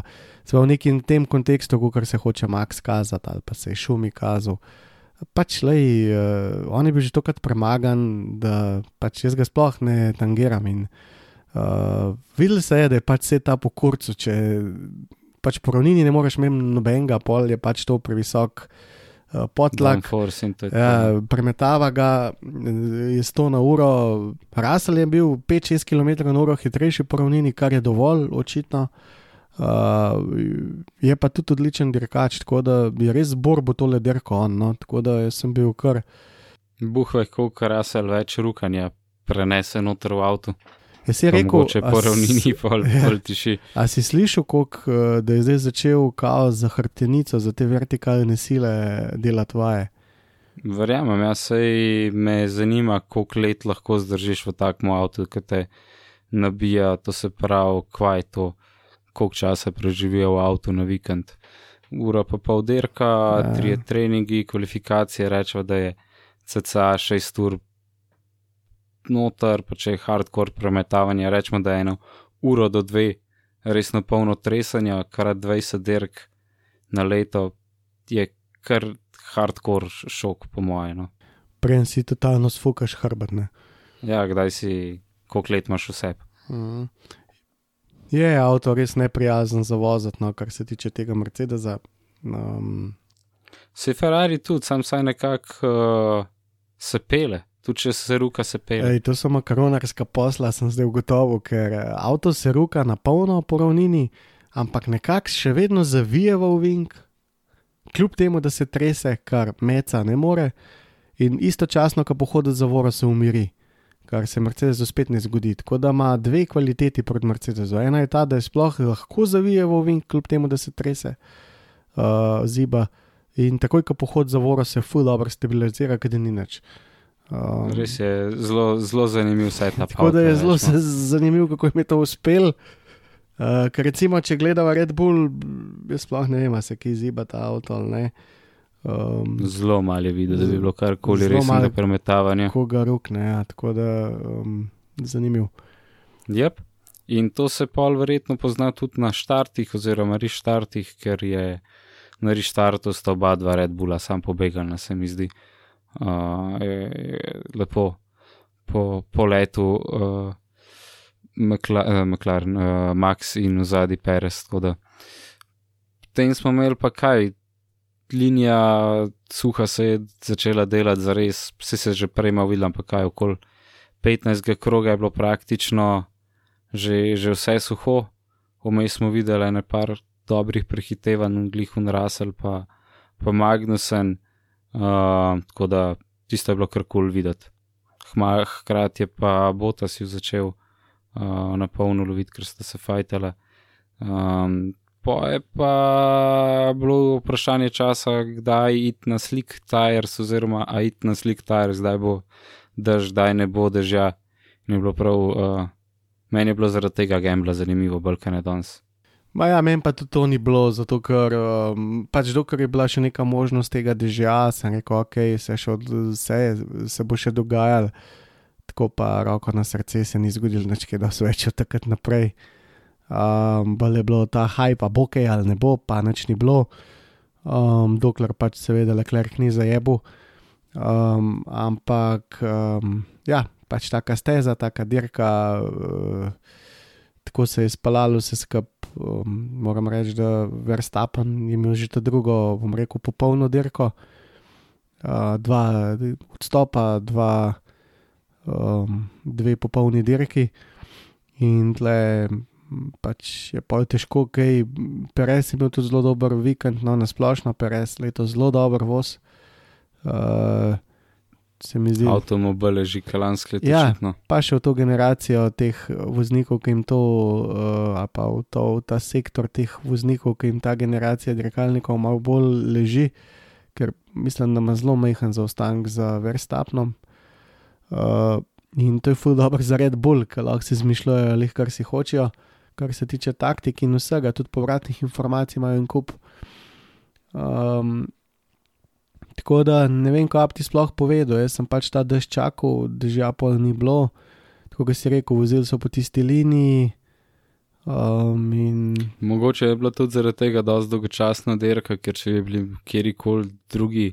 Sve v nekem tem kontekstu, kot se hoče Max kazati ali pa se je šumi kazal. Pač le, uh, on je bil že tokrat premagan, da pač jaz ga sploh ne tangiram. In, Uh, videl se je, da je pač vse ta po kurcu, če pač po ravnini ne moreš imeti nobenega, pol je pač to previsok uh, podlak. Ja, premetava ga je 100 na uro, Rasel je bil 5-6 km na uro hitrejši po ravnini, kar je dovolj, očitno. Uh, je pa tudi odličen dirkač, tako da je res borbo tole dirko on. No? Tako da sem bil kar. Buhve, koliko Rasel več rukanja prenese noter v avtu. Jaz si rekel, če po ravnini pol, ja, pol tiši. A si slišal, kolik, eh, da je zdaj začel kao za hrbtenico, za te vertikalne sile delati vaje? Verjamem, jaz se me zanima, koliko let lahko zdržiš v takem avtu, ki te nabija, to se pravi, kvaj to, koliko časa preživijo v avtu na vikend. Ura pa pol dirka, ja. tri treningi, kvalifikacije, rečemo, da je cca 6 ur noter, pa če je hardcore premetavanje, rečemo, da je eno uro do dve, resno polno tresanja, kar 20 dirk na leto, je kar hardcore šok, po mojem. No. Prej si totalno sfukaš hrbtne. Ja, kdaj si, koliko let imaš vse. Mm. Je avto res neprijazen za voziti, no, kar se tiče tega Mercedesa. Um, se Ferrari tudi, sam saj nekako uh, se pele tudi če se ruka se pele. Ej, to so makaronarska posla, sem zdaj ugotovil, ker eh, avto se ruka na polno po ravnini, ampak nekako še vedno zavije v vink, kljub temu, da se trese, kar meca ne more, in istočasno, ko pohodi za voro, se umiri. Kar se Mercedesu spet ne zgodi. Tako da ima dve kvaliteti proti Mercedesu. Ena je ta, da je sploh lahko zavije v vink, kljub temu, da se trese, uh, ziba. In takoj, ko pohod za voro, se fu dobro stabilizira, kaj ni nič. Uh, Um, Res je zelo, zelo zanimiv svet na Tako da je zelo no. zanimivo, kako je mi to uspel. Uh, ker recimo, če gledamo Red Bull, jaz sploh ne vem, se ki ziba ta avto ali ne. Um, zelo malo je videti, da bi bilo karkoli resnega premetavanja. Koga rukne, ja, tako da um, zanimiv. Yep. In to se pol verjetno pozna tudi na štartih, oziroma reštartih, ker je na reštartu sta oba dva Red Bulla sam pobegala, se mi zdi. Uh, uh, je, je lepo po, po letu uh, McLaren, uh, Max in zadnji Perez. potem smo imeli pa kaj, linija suha se je začela delati za res, vsi se že prej malo videl, ampak kaj okoli 15. kroga je bilo praktično že, že vse suho, vmes smo videli nekaj dobrih prehitevanj, Glihun Rasel pa, pa Magnusen, uh, tako da tisto je bilo kar kul cool videti. Hkrati je pa Botas jo začel uh, na polno loviti, ker sta se fajtala. Um, Po je pa bilo vprašanje časa, kdaj iti na slik Tires, oziroma a iti na slik Tires, kdaj bo dež, kdaj ne bo dežja. Ni bilo prav, uh, meni je bilo zaradi tega gambla zanimivo, bolj kaj ne danes. Ja, meni pa tudi to ni bilo, zato ker um, pač dokler je bila še neka možnost tega dežja, sem rekel, ok, se, od, vse, se bo še dogajalo, tako pa roko na srce se ni zgodilo, nič kaj dosti več od takrat naprej. Um, bolj je bilo ta hype, bo kaj ali ne bo, pa nič ni bilo, um, dokler pač seveda Leclerc ni zajebu. Um, ampak um, ja, pač taka steza, taka dirka, uh, tako se je spalalo vse skupaj. Um, moram reči, da Verstappen je imel že to drugo, bom rekel, popolno dirko. Uh, dva odstopa, dva, um, dve popolni dirki, in tle pač je pa težko, kaj Perez je imel tudi zelo dober vikend, no na splošno Perez leto zelo dober voz. Uh, se mi zdi. Avtomobil je že kalanski let. Ja, pa še v to generacijo teh voznikov, ki jim to, uh, pa v, to, v ta sektor teh voznikov, ki jim ta generacija dirkalnikov malo bolj leži, ker mislim, da ima zelo majhen zaostanek za Verstapnom. Uh, in to je ful dobro za Red Bull, ker lahko si izmišljajo, leh kar si hočejo kar se tiče taktik in vsega, tudi povratnih informacij imajo en kup. Um, tako da ne vem, kaj ti sploh povedal. Jaz sem pač ta dež čakal, da že apol ni bilo, tako da si rekel, vozili so po tisti liniji. Um, in... Mogoče je bilo tudi zaradi tega, je zelo dolgočasna dirka, ker če bi bili kjerkoli drugi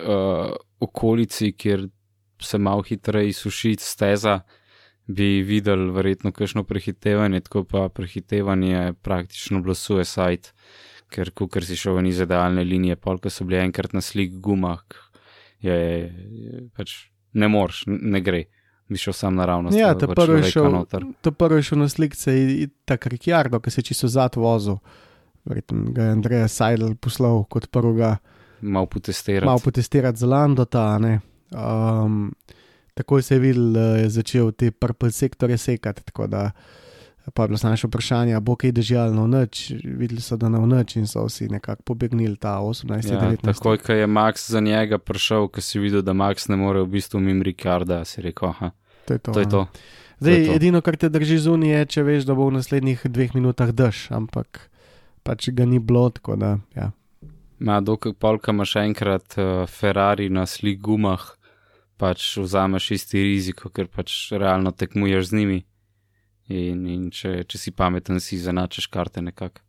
uh, okolici, kjer se malo hitreje suši steza, bi videli verjetno kakšno prehitevanje, tako pa prehitevanje praktično bilo suicide, ker ker si šel v niz idealne linije, polk so bili enkrat na slik gumah, je, je, je pač ne moreš, ne gre. Bi šel sam naravno. Ja, to prvo je šel, to prvo je šel na slikce in tako Rikjardo, ki se je čisto zad vozil. Verjetno ga je Andrej Seidel poslal kot prvega. Mal potestirati. Mal potestirati za Landota, ne. Um, takoj se je videl, da je začel te prve sektore sekati. Tako da pa je bilo samo še vprašanje, bo kaj držal na noč. Videli so, da na noč in so vsi nekako pobegnili ta 18. Ja, takoj, ko je Max za njega prišel, ko si videl, da Max ne more v bistvu mimo Rikarda, si rekel, aha. To je to. to, je to. Zdaj, to. edino, kar te drži zunaj, je, če veš, da bo v naslednjih dveh minutah dež, ampak pač ga ni bilo, tako da. Ja. Ma, dokaj polka imaš enkrat uh, Ferrari na slik gumah, pač vzameš isti riziko, ker pač realno tekmuješ z njimi. In, in če, če si pameten, si zanačeš karte nekako,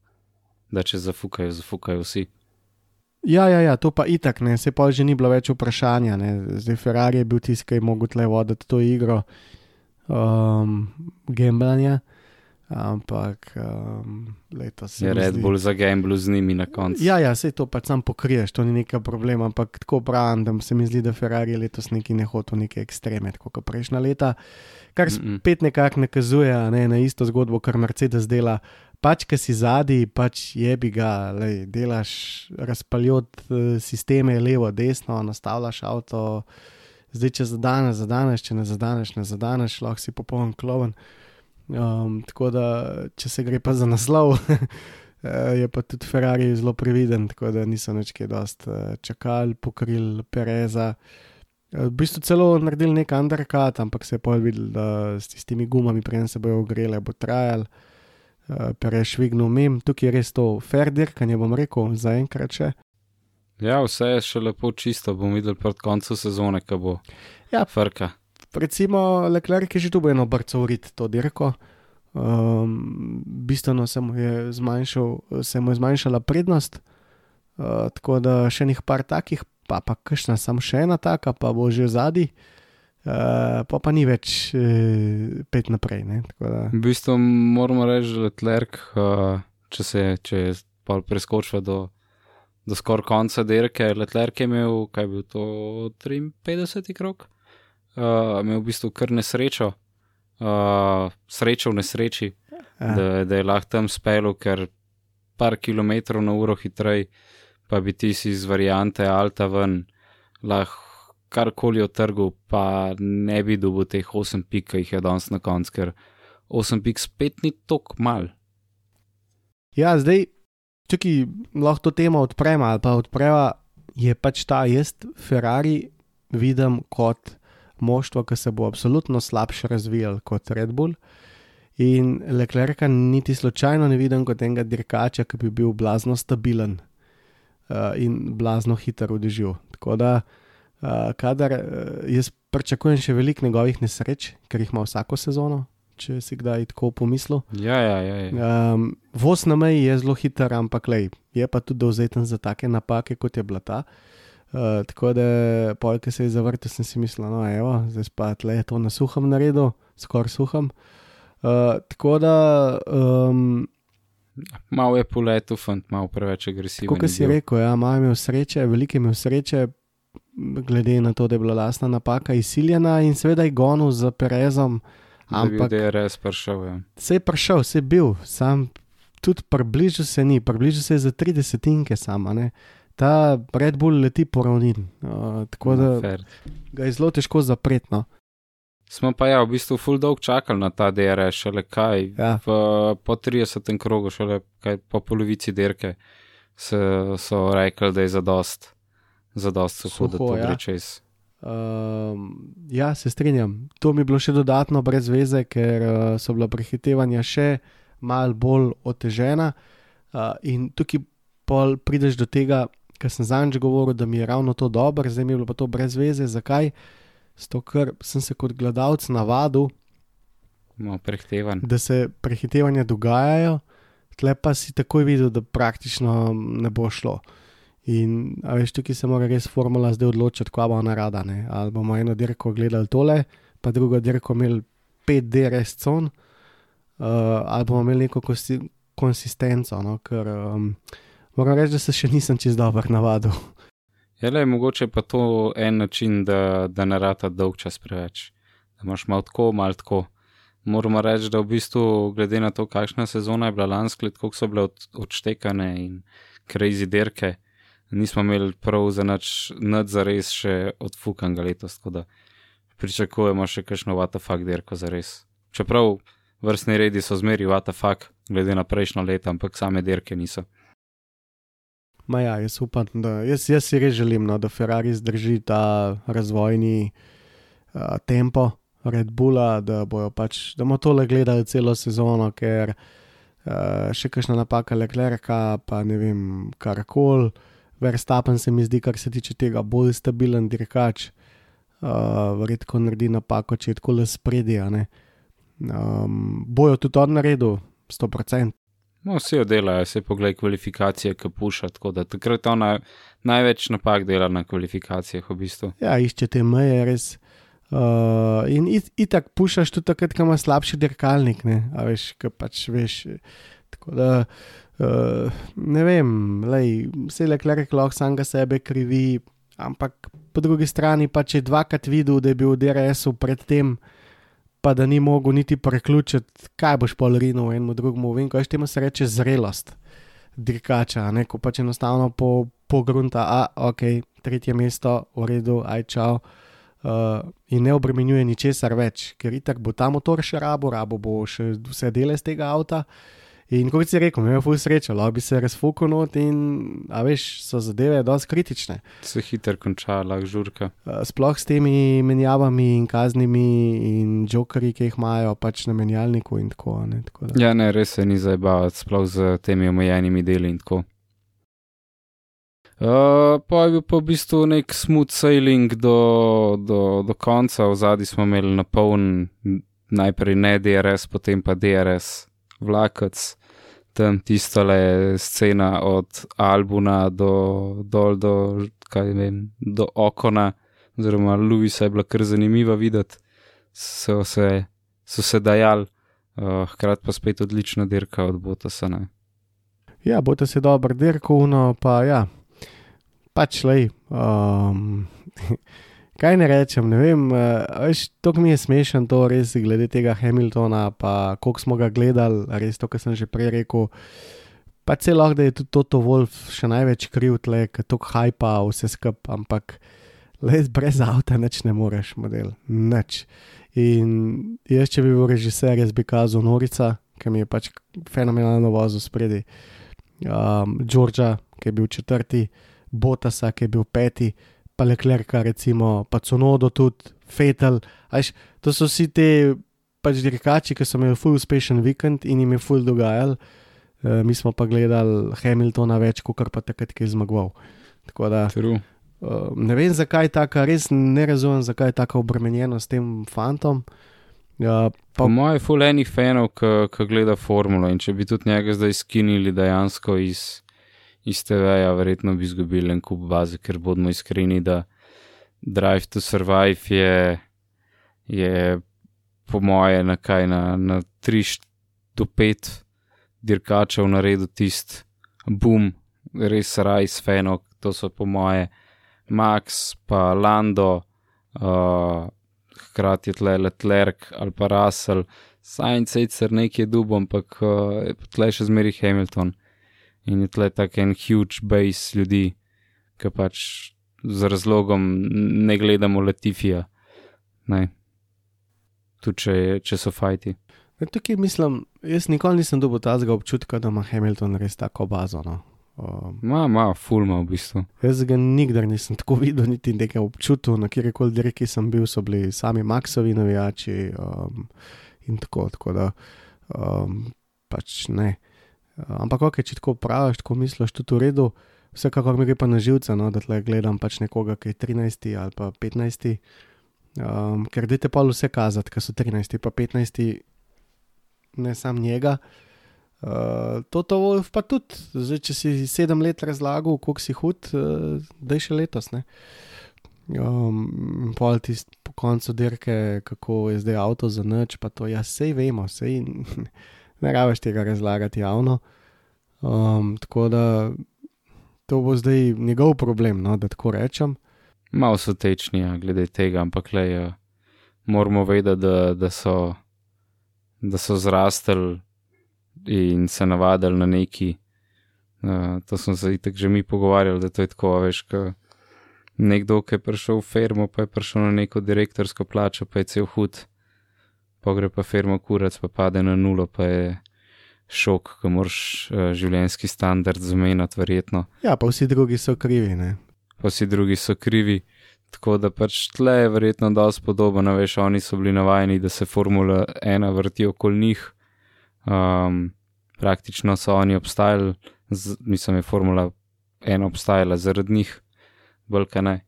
da če zafukajo, zafukajo vsi. Ja, ja, ja, to pa itak, ne, se pa že ni bilo več vprašanja. Ne. Zdaj Ferrari je bil tisti, ki je mogel tle voditi to igro um, Gemblanja. Ampak um, letos je red bolj za gamble z njimi na koncu. Ja, ja, se to pač sam pokriješ, to ni neka problem. Ampak tako pravim, da se mi zdi, da Ferrari letos neki ne hoče neke ekstreme, kot prejšnja leta. Kar spet nekako nakazuje ne, na isto zgodbo, kar Mercedes dela. Pač, ki si zadnji, pač je bi ga, lej, delaš razpaljot uh, sisteme levo, desno, nastavljaš avto, zdaj če zadaneš, zadaneš, če ne zadaneš, ne zadaneš, lahko si popoln kloven. Um, tako da, če se gre pa za naslov, je pa tudi Ferrari zelo previden, tako da niso več kaj dost uh, čakali, pokrili Pereza. Uh, v bistvu celo naredili nek undercut, ampak se je videl, da s tistimi gumami, preden se bojo ogrele, bo trajal. Perez švignil mem, tukaj je res to fair dirkanje, bom rekel, zaenkrat še. Ja, vse je še lepo čisto, bom videl pred koncem sezone, kaj bo. Ja, frka recimo Leclerc je že tu eno brco urit to dirko. Um, bistveno se mu, je zmanjšal, se mu je zmanjšala prednost, uh, tako da še nekaj par takih, pa pa kakšna, samo še ena taka, pa bo že zadnji, uh, pa pa ni več uh, pet naprej. V bistvu moramo reči, da Leclerc, uh, če, se, če pa preskočila do, do skoraj konca dirke. Letlerk je imel, kaj je bil to 53 krok, uh, imel v bistvu kar nesrečo, uh, srečo v nesreči, Ja. da, da je lahko tam spelo, ker par kilometrov na uro hitrej, pa bi ti si iz variante Alta ven lahko karkoli otrgal, pa ne bi dobil teh 8 pik, ki jih je danes na koncu, ker 8 pik spet ni tok mal. Ja, zdaj, tukaj lahko to temo odpremo ali pa odpreva, je pač ta jaz Ferrari vidim kot moštvo, ki se bo absolutno slabše razvijal kot Red Bull. In Leclerca niti slučajno ne vidim kot enega dirkača, ki bi bil blazno stabilen uh, in blazno hiter v dežju. Tako da, uh, kadar uh, jaz pričakujem še veliko njegovih nesreč, ker jih ima vsako sezono, če si kdaj tako pomislil. Ja, ja, ja. ja. Um, voz na meji je zelo hiter, ampak lej, je pa tudi dovzeten za take napake, kot je bila ta. Uh, tako da, polk se je zavrtel, sem si mislil, no, evo, zdaj pa tle je to na suhem naredil, skoraj suhem. Uh, tako da, um, Mal je poletel, fant, malo preveč agresiven. kot je si rekel, ja, malo je imel sreče, veliko je imel sreče, glede na to, da je bila lastna napaka izsiljena in seveda je gonil za Perezom, Da ampak v DRS prišel. Ja. se je prišel, se je bil, sam tudi približal se ni, približal se je za 30 sama. Ne. Ta Red Bull leti po ravnin, uh, tako da Fair. ga je zelo težko zapreti. No. Smo pa ja, v bistvu full dolg čakali na ta DRS, šele kaj. Ja. V, po 30. krogu, šele kaj, po polovici dirke, se, so rekli, da je zadost, zadost da Suho, to ja. čez. Um, ja, se strinjam. To mi je bilo še dodatno brez veze, ker uh, so bila prehitevanja še mal bolj otežena. Uh, in tukaj pol prideš do tega, kar sem zadnjič govoril, da mi je ravno to dobro, zdaj mi je bilo pa to brez veze. Zakaj? Zato, ker sem se kot gledalec navadil, prehtevan. da se prehitevanja dogajajo, tle pa si takoj videl, da praktično ne bo šlo. In veš, tukaj se mora res formula zdaj odločiti, kva bo ona rada. Ne? Ali bomo eno dirko gledali tole, pa drugo dirko imeli 5D res con, uh, ali bomo imeli neko konsistenco. No? Ker um, moram reči, da se še nisem čez dobro navadil. Je le mogoče pa to en način, da, da ne rata dolg čas preveč. Da imaš malo tako, malo tako. Moramo reči, da v bistvu, glede na to, kakšna sezona je bila lansko let, koliko so bile od, odštekane in crazy dirke, nismo imeli prav za nič, nič za res še odfukanga letos, tako da pričakujemo še kakšno WTF dirko za res. Čeprav vrstni redi so zmeri WTF, glede na prejšnjo leto, ampak same dirke niso. Ma ja, jaz upam, da jaz, jaz si res želim, no, da Ferrari zdrži ta razvojni uh, tempo Red Bulla, da bojo pač, da bomo tole gledali celo sezono, ker uh, še kakšna napaka Leclerca, pa ne vem, karkoli. Verstappen se mi zdi, kar se tiče tega, bolj stabilen dirkač. Uh, Redko naredi napako, če je tako le spredje. Um, bojo tudi on naredil, 100%. No, vsi jo delajo, se poglej kvalifikacije, ki puša, tako da takrat ona največ napak dela na kvalifikacijah v bistvu. Ja, iščete meje, res. Uh, in it, itak pušaš tudi takrat, ko imaš slabši dirkalnik, ne, a veš, ki pač veš. Tako da, uh, ne vem, lej, vse le klerek lahko samega sebe krivi, ampak po drugi strani pa če dvakrat videl, da je bil v DRS-u predtem, pa da ni mogel niti preključiti, kaj boš polerino enemu drugemu, vem, kaj temu se reče zrelost dirkača, ne, ko pač enostavno po, pogrunta, a ok, tretje mesto, v redu, aj čau. Uh, in ne obremenjuje ničesar več, ker itak bo ta motor še rabo, rabo bo še vse dele z tega avta. In kot si rekel, imel je ful srečo, lahko bi se razfukal not in, a veš, so zadeve dosti kritične. Se hitro konča, lahko žurka. Uh, sploh s temi menjavami in kaznimi in jokerji, ki jih imajo pač na menjalniku in tako. Ne, tako da. Ja, ne, res se ni zabavati, sploh z temi omejenimi deli in tako. Uh, pa je bil pa v bistvu nek smooth sailing do, do, do konca, v zadnji smo imeli na poln, najprej ne DRS, potem pa DRS, vlakec, tam tistole scena od Albuna do, dol do, kaj vem, do Okona, oziroma Louisa je bila kar zanimiva videti, so se, so se dajali, uh, hkrati pa spet odlična dirka od Botasa. Ne? Ja, bo to se dobro dirkovno, pa ja, pač lej. Um, kaj ne rečem, ne vem, veš, to mi je smešen, to res glede tega Hamiltona, pa koliko smo ga gledali, res to, kar sem že prej rekel. Pa celo, da je tudi Toto Wolf še največ kriv, tle, ker to hajpa vse skup, ampak le brez avta neč ne moreš, model, neč. In jaz, če bi bil režiser, jaz bi kazal Norica, ki mi je pač fenomenalno vozil spredi. Um, Đorđa, ki je bil četrti, Botasa, ki je bil peti, pa Leclerca, recimo, pa Cunodo tudi, Fetel. Ajš, to so vsi ti pač dirkači, ki so imeli full uspešen vikend in jim je full dogajal. Uh, mi smo pa gledali Hamiltona več, kot pa takrat, ki je zmagoval. Tako da. True. Uh, ne vem, zakaj je tako, res ne razumem, zakaj je tako obremenjeno s tem fantom. Uh, pa... Po mojem, ful enih fanov, ki gleda formulo in če bi tudi njega zdaj skinili dejansko iz, iz TV-ja, verjetno bi izgubili en kup baze, ker bodimo iskreni, da Drive to Survive je, je po moje na kaj na, na 3 do 5 dirkačev naredil tist boom, res raj s fanov, to so po moje. Max, pa Lando, uh, hkrati je tle Leclerc ali pa Russell, Science sicer nekaj dubo, ampak uh, tle še zmeri Hamilton in je tle tak en huge base ljudi, ki pač z razlogom ne gledamo Latifija. Ne. Tudi če, če so fajti. Tukaj mislim, jaz nikoli nisem dobil tazga občutka, da ima Hamilton res tako bazo. No. Um, ma, ma, fulma v bistvu. Jaz ga nikdar nisem tako videl, niti nekaj občutil, na kjer koli dirki sem bil, so bili sami Maxovi navijači um, in tako, tako da um, pač ne. Ampak, ok, če tako praviš, tako misliš, tudi v redu, vsekakor mi gre pa na živce, no, da tle gledam pač nekoga, ki je 13 ali pa 15. Um, ker dajte pa vse kazati, ker so 13 pa 15, ne sam njega. Uh, Toto Wolf pa tudi, zdaj, če si sedem let razlagal, kako si hud, uh, da je še letos. Um, Pol ti po koncu dirke, kako je zdaj avto za noč, pa to ja, sej vemo, sej ne rabiš tega razlagati javno. Um, tako da to bo zdaj njegov problem, no, da tako rečem. Malo so tečni, ja, glede tega, ampak le, ja, moramo vedeti, da, da so, so zrastali in se navadili na neki. Uh, to smo se itek že mi pogovarjali, da to je tako, veš, ko nekdo, ki je prišel v firmo, pa je prišel na neko direktorsko plačo, pa je cel hud, pa gre pa firma kurac, pa pade na nulo, pa je šok, ko moraš uh, življenjski standard zamenjati, verjetno. Ja, pa vsi drugi so krivi, ne. Pa vsi drugi so krivi. Tako da pač tle je verjetno dosti podobno, veš, oni so bili navajeni, da se Formula 1 vrti okoli njih, Um, praktično so oni obstajali, z, mislim, je Formula 1 obstajala zaradi njih, bolj kaj ne.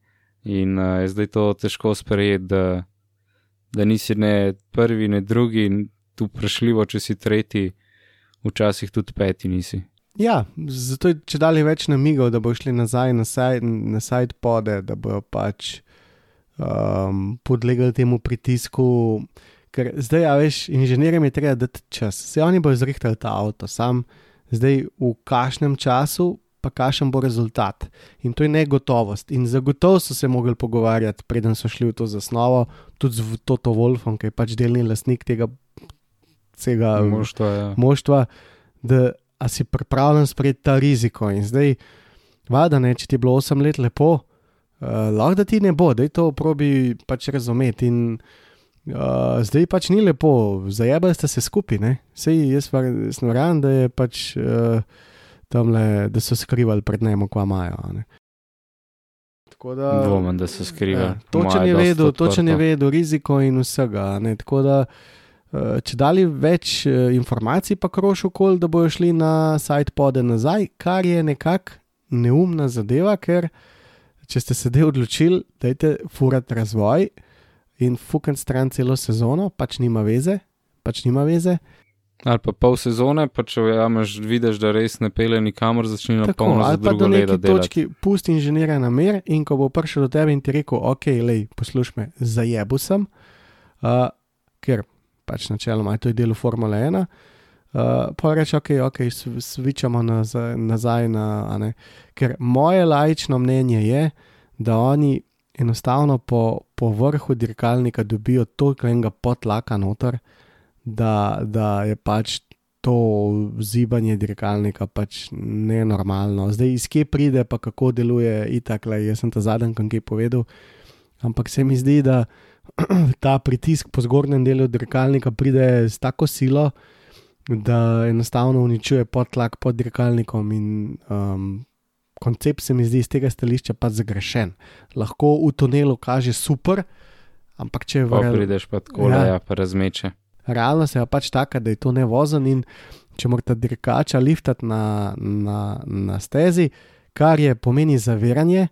In uh, je zdaj to težko sprejeti, da, da nisi ne prvi, ne drugi, in tu prešljivo, če si tretji, včasih tudi peti nisi. Ja, zato je če dalje več namigov, da bo šli nazaj na sajt pode, da bojo pač um, podlegali temu pritisku. Ker zdaj, ja, veš, inženirjem je treba dati čas. Se oni bodo zrihtali ta avto, sam zdaj v kašnem času, pa kašen bo rezultat. In to je negotovost. In zagotovo so se mogli pogovarjati, preden so šli v to zasnovo, tudi z Toto Wolfom, ki je pač delni lasnik tega vsega moštva, ja. moštva, da si pripravljen sprejeti ta riziko. In zdaj, vada, ne, če ti je bilo 8 let lepo, uh, lahko da ti ne bo, da je to probi pač razumeti. In, Uh, zdaj pač ni lepo, zajabali ste se skupaj, ne? Sej jaz verjamem, da je pač uh, tam le, da so skrivali pred njim, kva imajo. Dvomem, da so skrivali. Ja, točen je vedel, točen je vedel riziko in vsega. Ne? Tako da, uh, če dali več uh, informacij, pa kroš okol, da bojo šli na sajt pode nazaj, kar je nekako neumna zadeva, ker če ste se odločili, da je furat razvoj in fukant stran celo sezono, pač nima veze, pač nima veze. Ali pa pol sezone, pa če vjameš, vidiš, da res ne pele nikamor, začne na polno. Ali pa do neke točke pusti inženirja na mer in ko bo prišel do tebe in ti rekel, ok, lej, posluš me, zajebu sem, uh, ker pač načeloma je to del Formule 1. Uh, pa reče, ok, ok, svičamo nazaj, nazaj na. a ne. Ker moje lajično mnenje je, da oni enostavno po, po vrhu dirkalnika dobijo toliko enega potlaka noter, da, da je pač to zibanje dirkalnika pač nenormalno. Zdaj, iz kje pride, pa kako deluje, itakle, jaz sem ta zadnji, ki je povedal. Ampak se mi zdi, da ta pritisk po zgornjem delu dirkalnika pride s tako silo, da enostavno uničuje potlak pod dirkalnikom in um, koncept se mi zdi iz tega stališča pa zagrešen. Lahko v tunelu kaže super, ampak če Pa v prideš pa tako, ja. ja, pa razmeče. Realnost je pa pač taka, da je to nevozen in če morate dirkača liftati na, na, na stezi, kar je pomeni zaviranje,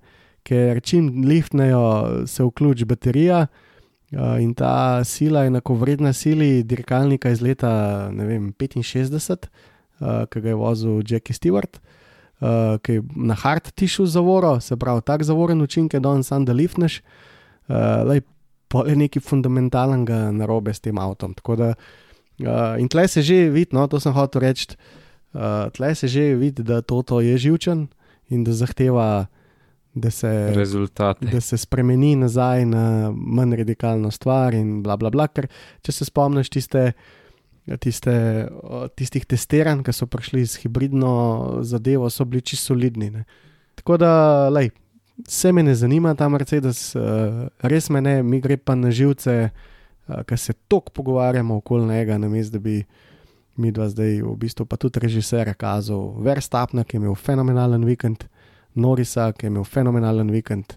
ker čim liftnejo, se vključi baterija. Uh, in ta sila je enakovredna sili dirkalnika iz leta vem, 65, uh, ki ga je vozil Jackie Stewart, uh, ki je na hard tišu zavoro, se pravi, tak zavoren učinek je danes sam, da liftneš. Lej, pol je nekaj fundamentalnega narobe s tem avtom. Tako Da, uh, in tle se že vidi, no, to sem hotel reči, uh, tle se že vidi, da to, to je živčen in da zahteva, da se, Rezultate. da se spremeni nazaj na manj radikalno stvar. In bla, bla, bla, ker če se spomniš tiste. Tiste, o, tistih testiranj, ki so prišli z hibridno zadevo, so bili čisto solidni. Ne. Tako da, lej, vse me ne zanima ta Mercedes, uh, res me ne, mi gre pa na živce, uh, ker se toliko pogovarjamo okoli njega, namesto da bi mi dva zdaj, v bistvu pa tudi režiser, kazal Verstapna, ki je imel fenomenalen vikend, Norisa, ki je imel fenomenalen vikend.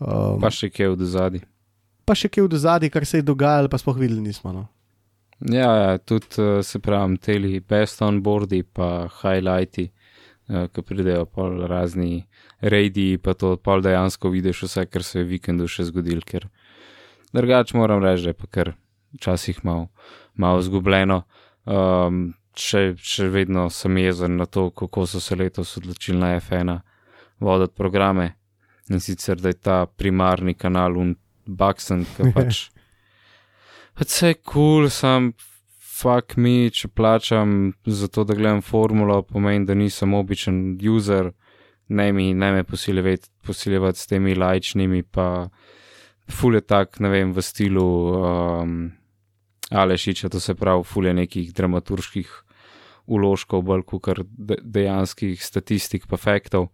Um, Pa še kje v zadnji. pa še kje v zadnji, kar se je dogajalo, pa sploh videli nismo. No. Ja, ja, tudi uh, se pravi, teli best on boardi, pa highlighti, uh, ki pridejo pol razni reidi, pa to pol dejansko vidiš vse, kar se je vikendu še zgodil, ker drugače moram reči, da je pa kar včasih malo mal zgubljeno. Um, še, še vedno sem jezen na to, kako so se letos odločili na F1 voditi programe in sicer da je ta primarni kanal un Baxen, ki pač. Vse je kul, cool, sam fuck mi, če plačam za to, da gledam formulo, pomeni, da nisem običen user, ne mi, ne me posiljevati, posiljevati s temi lajčnimi, pa ful je tak, ne vem, v stilu um, Alešiča, to se pravi, ful je nekih dramaturških uložkov, bolj kot de, dejanskih statistik, pa faktov.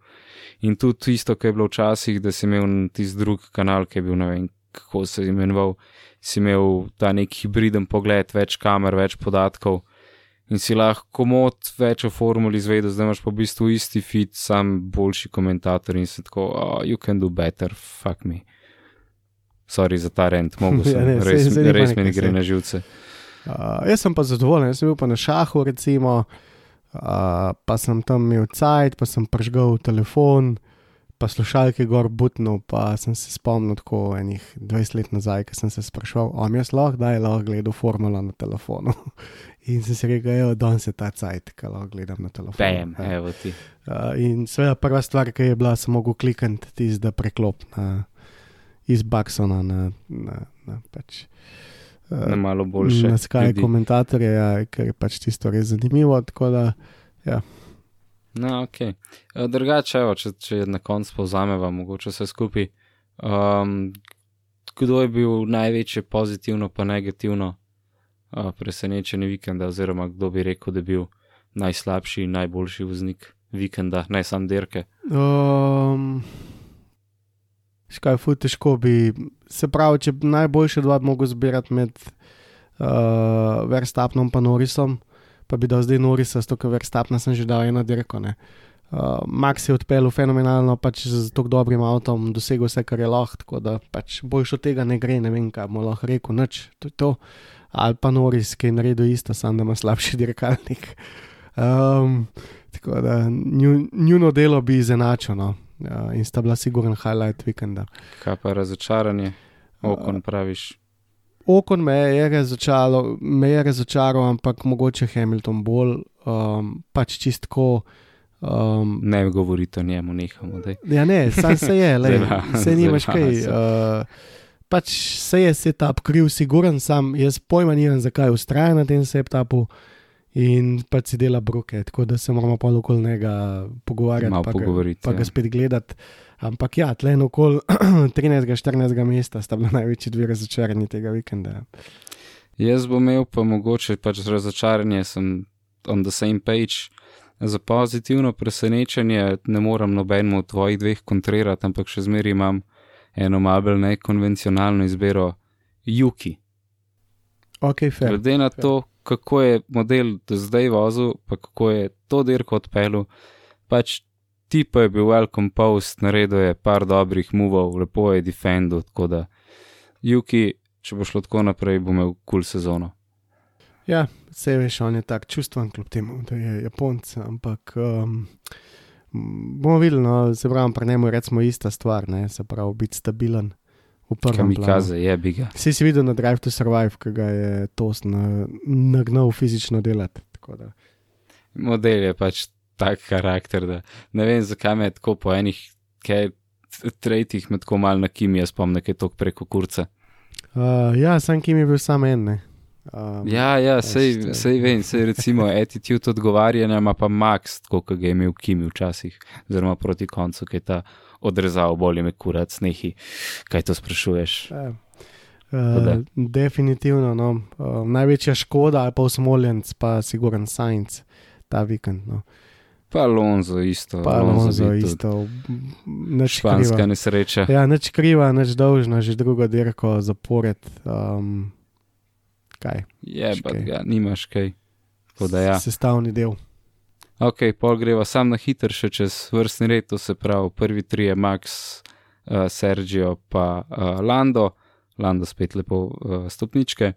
In tudi isto, kar je bilo včasih, da si imel tisti drug kanal, ki je bil, ne vem, kako se je imenoval, si imel ta nek hibriden pogled, več kamer, več podatkov in si lahko mod več o formuli izvedel, zdaj imaš pa v bistvu isti feed, sam boljši komentator in se tako, oh, you can do better, fuck me. Sorry za ta rent, mogo sem, Ja, ne, res, saj ni res mi ne gre na živce. Uh, jaz sem pa zadovoljen, jaz sem bil pa na šahu, recimo, uh, pa sem tam imel cajt, pa sem pržgal telefon, pa slušalke gor butnil, pa sem se spomnil tako enih 20 let nazaj, ko sem se sprašval, o, jaz lahko, da je lahko gledal formulo na telefonu. In sem si rekel, evo, danes je ta cajt, ki lahko gledam na telefonu. Bam, Ja. evo ti. Uh, in seveda prva stvar, ki je bila, sem mogel klikati tisti, da preklop na, iz Baxona na, na, na pač. Na malo boljše. na ljudi. komentatorje, ja, ker je pač tisto res zanimivo. Da, No, ok. Drugače, evo, če, če na koncu povzameva, mogoče vse skupaj. Um, kdo je bil največje pozitivno, pa negativno presenečenje vikenda, oziroma kdo bi rekel, da je bil najslabši in najboljši voznik vikenda, ne sam dirke. um, škaj, fu, težko bi. Se pravi, če bi najboljše dva mogel zbirati med uh, Verstapnom in Norisom, pa bi dal zdaj Norisa, zato ker Verstapna sem že dal eno dirko. ne. Uh, Max je odpeljal fenomenalno, pač z tako dobrim avtom, dosegel vse, kar je lahko, tako da pač boljš od tega ne gre, ne vem, kaj mu lahko rekel, nič, to je to. Ali pa Noris, ki je naredil isto, samo da ima slabši dirkalnik. Um, tako da nju, njuno delo bi izenačil, no. uh, in sta bila sigurno highlight vikenda. Kaj pa razočaranje, okon praviš. Okon me je razočaral, me je razočaral, ampak mogoče Hamilton bolj, um, pač čistko. Um, Ne govorite o njemu, nehamo. Daj. ja, ne, sam se je, le, se nimaš kaj. Uh, pač se je setup kriv, siguren sam, jaz pojma nimam, zakaj ustraja na tem setupu. in pa si dela broke, tako da se moramo pa okoli njega pogovarjati, Malo pa, ga, pogovoriti, pa ja. ga spet gledati. Ampak ja, tle in okoli 13-14 mesta sta bila največji dve razočarani tega vikenda. Jaz bom imel pa mogoče pač razočaranje, sem on the same page. Za pozitivno presenečenje ne morem nobenemu od tvojih dveh kontrirati, ampak še zmeraj imam eno malo bolj nekonvencionalno izbiro Juki. Ok, fair. Glede na to, kako je model do zdaj vozil, pa kako je to dirko odpeljal, pač ti pa je bil well composed, naredil je par dobrih movov, lepo je defendil, tako da Juki, če bo šlo tako naprej, bo imel kul cool sezono. Ja, vse veš, on je tak čustven, kljub temu, da je Japonc, ampak um, bomo videli, no, se pravi, pri njemu je ista stvar, ne, se pravi, biti stabilen prvem planu. Kamikaze, je bi ga. Vsi si videl na Drive to Survive, ki ga je Toast na, nagnal fizično delati. Model je pač tak karakter, da ne vem, zakaj me tako po enih, kaj tretjih, me tako malo na kimije spomne, kaj je tok preko kurca. Uh, ja, sam Kim je bil samo en. ne. Um, Ja, ja, sej, to je- sej vem, sej recimo attitude odgovarjanja ima pa Max, tako kot ga je imel Kimi včasih, oziroma proti koncu, ki je ta odrezal, bolje me kurac, nehi, kaj to sprašuješ. Da. Uh, definitivno. No. Uh, največja škoda je pa usmoljenc, pa Siguran Science ta vikend. No. Pa Alonso isto, Pa Alonso isto, nič Španska kriva. nesreča. Ja, nič kriva, nič dolžna, že drugo dirko zapored. Um, kaj? Je, pa ga nimaš kaj. Da ja. Sestavni del. Ok, pol greva sam na hiter še čez vrstni red, to se pravi, prvi tri je Max, uh, Sergio pa uh, Lando, Lando spet lepo uh, stopničke.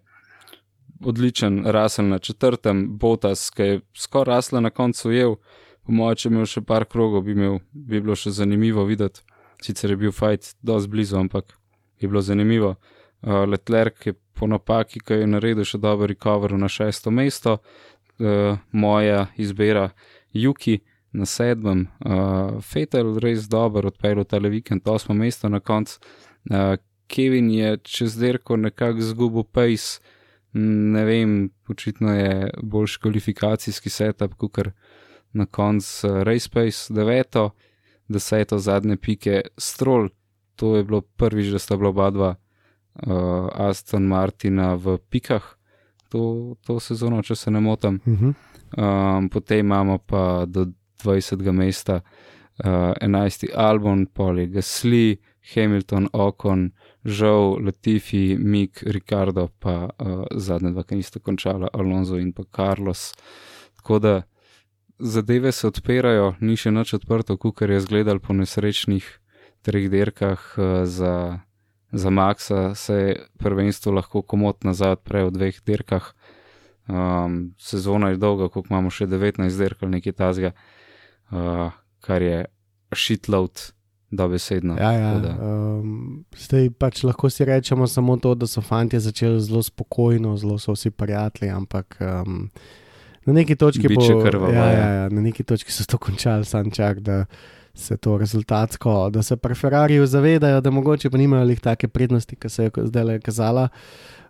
Odličen rasel na četrtem, Botas, ki je skoraj rasla na koncu jev, po mojem, če bi imel še par krogov, bi, imel, bi bilo še zanimivo videti. Sicer je bil fajt dosti blizu, ampak je bilo zanimivo. Uh, Letlerk je po napaki, ki je naredil še dober recover na šesto mesto, uh, moja izbira Juki na sedmem, uh, Fetel res dober odpeljal tale vikend, osmo mesto na koncu. Uh, Kevin je čez derko nekako zgubil pace, ne vem, očitno je boljši kvalifikacijski setup, kot na koncu uh, Race Pace, deveto, deseto zadnje pike, Stroll, to je bilo prvič, da sta bila oba dva uh, Aston Martina v pikah to, to sezono, če se ne motim. Uh -huh. Um, potem imamo pa do 20. mesta uh, 11. album, poli Gasly, Hamilton, Okon, Žal, Latifi, Mik, Ricardo, pa uh, zadnja dva, ki nista končala, Alonso in pa Carlos. Tako da zadeve se odpirajo, ni še nič odprto, kukar je zgledal po nesrečnih treh dirkah uh, za, za Maxa, se je prvenstvo lahko komot nazaj odpre v dveh dirkah. Um, sezona je dolga, koliko imamo še 19 dirk ali nekaj tazga, uh, kar je shitload, dobesedno. Ja, ja. Da- Um, zdaj pač lahko si rečemo samo to, da so fanti začeli zelo spokojno, zelo so vsi prijatelji, ampak um, na neki točki bo- krvava, ja, ja. ja, ja, na neki točki so to končali, sam čak, da se to rezultatsko, da se pri Ferrariju zavedajo, da mogoče pa nimajo lih take prednosti, ki se je zdaj le kazala.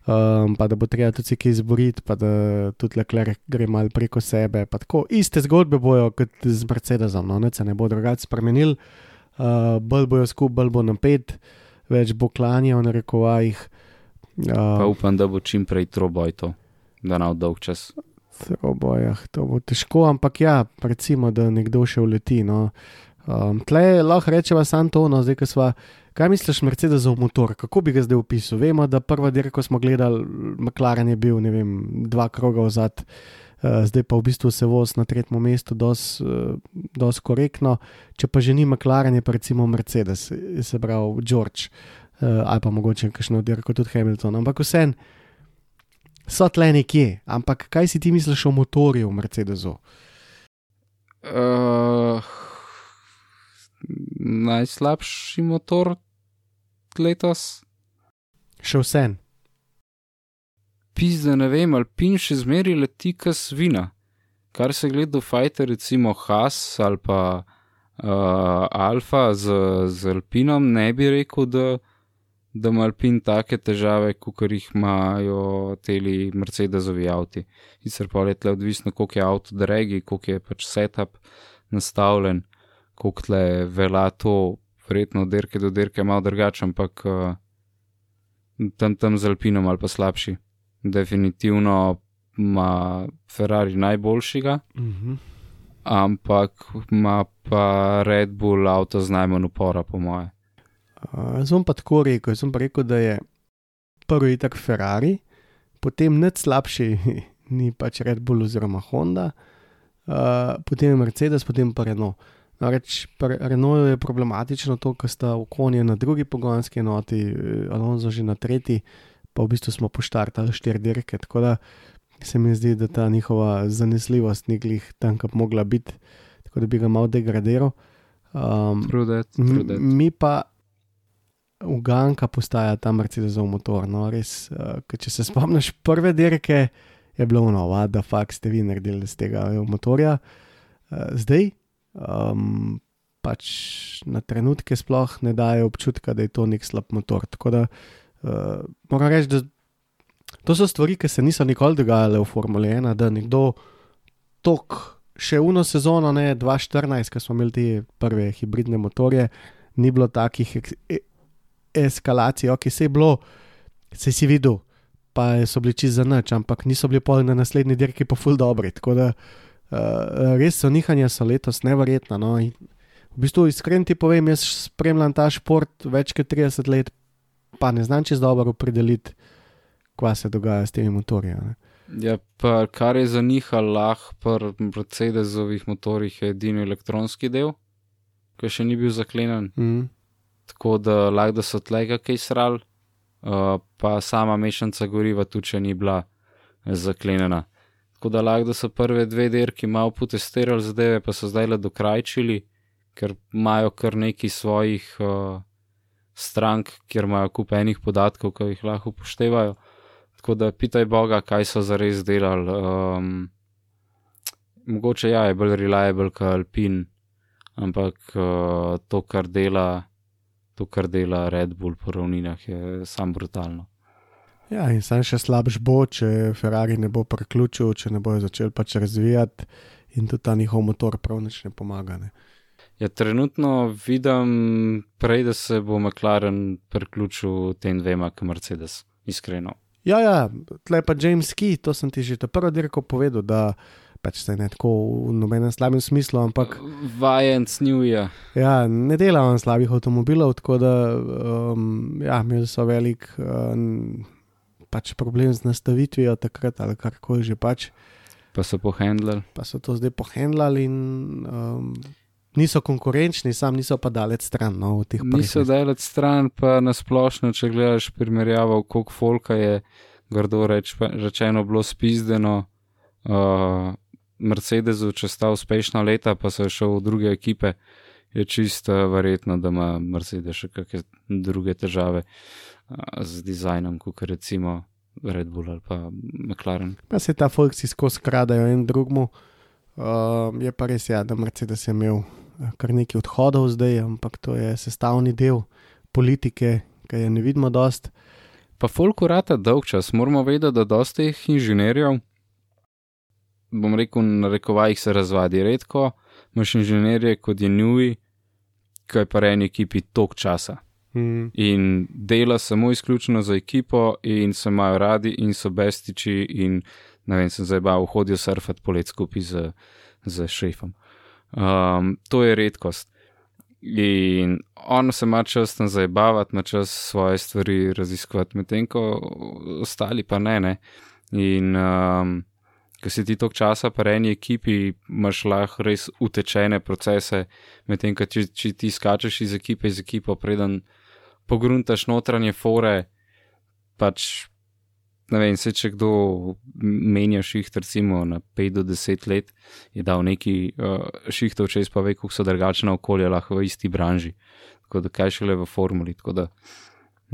Um, pa da bo treba tudi kaj izboriti, pa da tudi Leclerc gre mal preko sebe. pa Tako, iste zgodbe bojo kot z Mercedesom, no, nič se ne bo drugače spremenil, uh, bolj bojo skupaj, bolj bo napet, več bo klanjal na rekovajih. Pa Uh, upam, da bo čim prej troboj to, da na dolg čas. Trobojah, to bo težko, ampak ja, recimo, da nekdo še uleti. No. Um, tle lahko rečemo samo to, no, zdaj, ko smo. Kaj misliš, Mercedesov motor, kako bi ga zdaj opisal? Vemo, da prva dirka, ko smo gledali, McLaren je bil, ne vem, dva kroga vzad, uh, zdaj pa v bistvu se voz na tretjem mestu, dosti uh, korektno. Če pa že ni McLaren, je pa recimo Mercedes, se pravi George, uh, ali pa mogoče kakšno dirko tudi Hamilton. Ampak vseeno so tle nekje. Ampak kaj si ti misliš o motorju v Mercedesu? Uh, najslabši motor letos. Še vsem. Pizda ne vem, Alpin še zmeri leti kas vina. Kar se gleda v fajter, recimo Haas ali pa uh, Alfa z, z Alpinom, ne bi rekel, da, da ima Alpin take težave, kot jih imajo teli Mercedesovi avti. Sicer pa je tle odvisno, koliko je avto dragi, koliko je pač setup nastavljen, koliko tle vela to, verjetno od dirke do dirke malo drugače, ampak uh, tam tam z Alpinom ali pa slabši. Definitivno ima Ferrari najboljšega, Mhm. ampak ima pa Red Bull avto z najmanj upora, po moje. Uh, Jaz bom pa tako rekel, jaz sem pa rekel, da je prvi tak Ferrari, potem net slabši, ni pač Red Bull oziroma Honda, uh, potem je Mercedes, potem pa Renault. Namreč pri Renaultu je problematično to, ker sta okonje na drugi pogonski enoti, Alonso že na tretji, pa v bistvu smo poštartali štiri dirke, tako da se mi zdi, da ta njihova zanesljivost ni glih tam, kap mogla biti, tako da bi ga malo degradiral. Um, Trudet, M- trudet. Mi pa uganka postaja ta Mercedesov motor. No, res, uh, če se spomniš prve dirke, je bilo ono, da fakt ste vi naredili z tega eh, motorja. Uh, zdaj um, pač na trenutke sploh ne daje občutka, da je to nek slab motor. Tako da uh, moram reči, da to so stvari, ki se niso nikoli dogajale v Formuli 1, da nekdo tok. Še uno sezono, ne 2014, ko smo imeli te prve hibridne motorje, ni bilo takih e, eskalacij, ok, se je bilo, se si videl, pa so bili čez za noč, ampak niso bili pol na naslednji dirki pa ful dobri. Tako da uh, res so nihanja so letos neverjetna. No, in v bistvu, iskreno ti povem, jaz spremljam ta šport več kot 30 let, pa ne znam čez dobro opredeliti, kva se dogaja s temi motorji. a ne. Ja, pa kar je za njih lahko pri Mercedesovih motorjih, je edini elektronski del, ki še ni bil zaklenjen, Mm. tako da lahko da so tlega kaj sral, uh, pa sama mešanica goriva tudi še ni bila eh, zaklenjena. Tako da lahko da so prve dve dirki malo potestirali zadeve, pa so zdaj le dokrajčili, ker imajo kar neki svojih uh, strank, kjer imajo kup enih podatkov, ki jih lahko upoštevajo. Tako da pitaj Boga, kaj so zares delali. Um, mogoče ja, je bolj reliable kot Alpin, ampak uh, to, kar dela, to, kar dela Red Bull po ravninah, je sam brutalno. Ja, in sam še slabš bo, če Ferrari ne bo priključil, če ne bojo začeli pač razvijati in tudi ta njihov motor prav nič ne pomaga. Ne. Ja, trenutno vidim prej, da se bo McLaren priključil tem dvema, kot Mercedes, iskreno. Ja, ja, tle pa James Key, to sem ti že ta prvo dirko povedal, da pač se ne tako v nobenem slabem smislu, ampak Vajenc njuje. ja, ne dela on slabih avtomobilov, tako da um, ja, imeli so velik um, pač problem z nastavitvijo takrat ali karkoli že pač. Pa so pohendlali. pa so to zdaj pohendlali in um, niso konkurenčni, sam niso pa daleč stran no. Niso daleč stran, pa nasplošno, če gledaš primerjavo, koliko folka je, grdo reč, rečeno, bilo spizdeno. Uh, Mercedesu, če sta uspešna leta, pa so šel v druge ekipe, je čisto verjetno, da ima Mercedes še kakšne druge težave uh, z dizajnom, kot recimo Red Bull ali pa McLaren. Pa se ta Volksi skozi kradajo en drugmu. Um, je pa res, ja, da Mercedes je imel eh, kar nekaj odhodov zdaj, ampak to je sestavni del politike, ki je ne vidimo dost. Pa folk urata dolg čas, moramo vedeti, da dosta teh inženirjev, bom rekel, na rekovajih se razvadi redko, imaš inženirje kot je Nui, ki je pa v eni ekipi tok časa Mm. in dela samo izključno za ekipo in se imajo radi in so bestiči in ne vem, sem zdaj bav, hodijo surfati polet skupaj z, z šefom. Um, to je redkost. In on se ima čas tam zabavati, ima čas svoje stvari raziskovati, medtem ko ostali pa ne. ne. In um, ko si ti tok časa pa eni ekipi, imaš lahko res utečene procese, medtem ko če ti skačeš iz ekipe iz ekipo, preden pogruntaš notranje fore, pač ne vem, se če kdo menja šiht, recimo na 5 do 10 let, je dal neki uh, šihtov čez, pa ve, kako so drugačna okolja lahko v isti branži. Tako da kaj šele v formuli. Tako da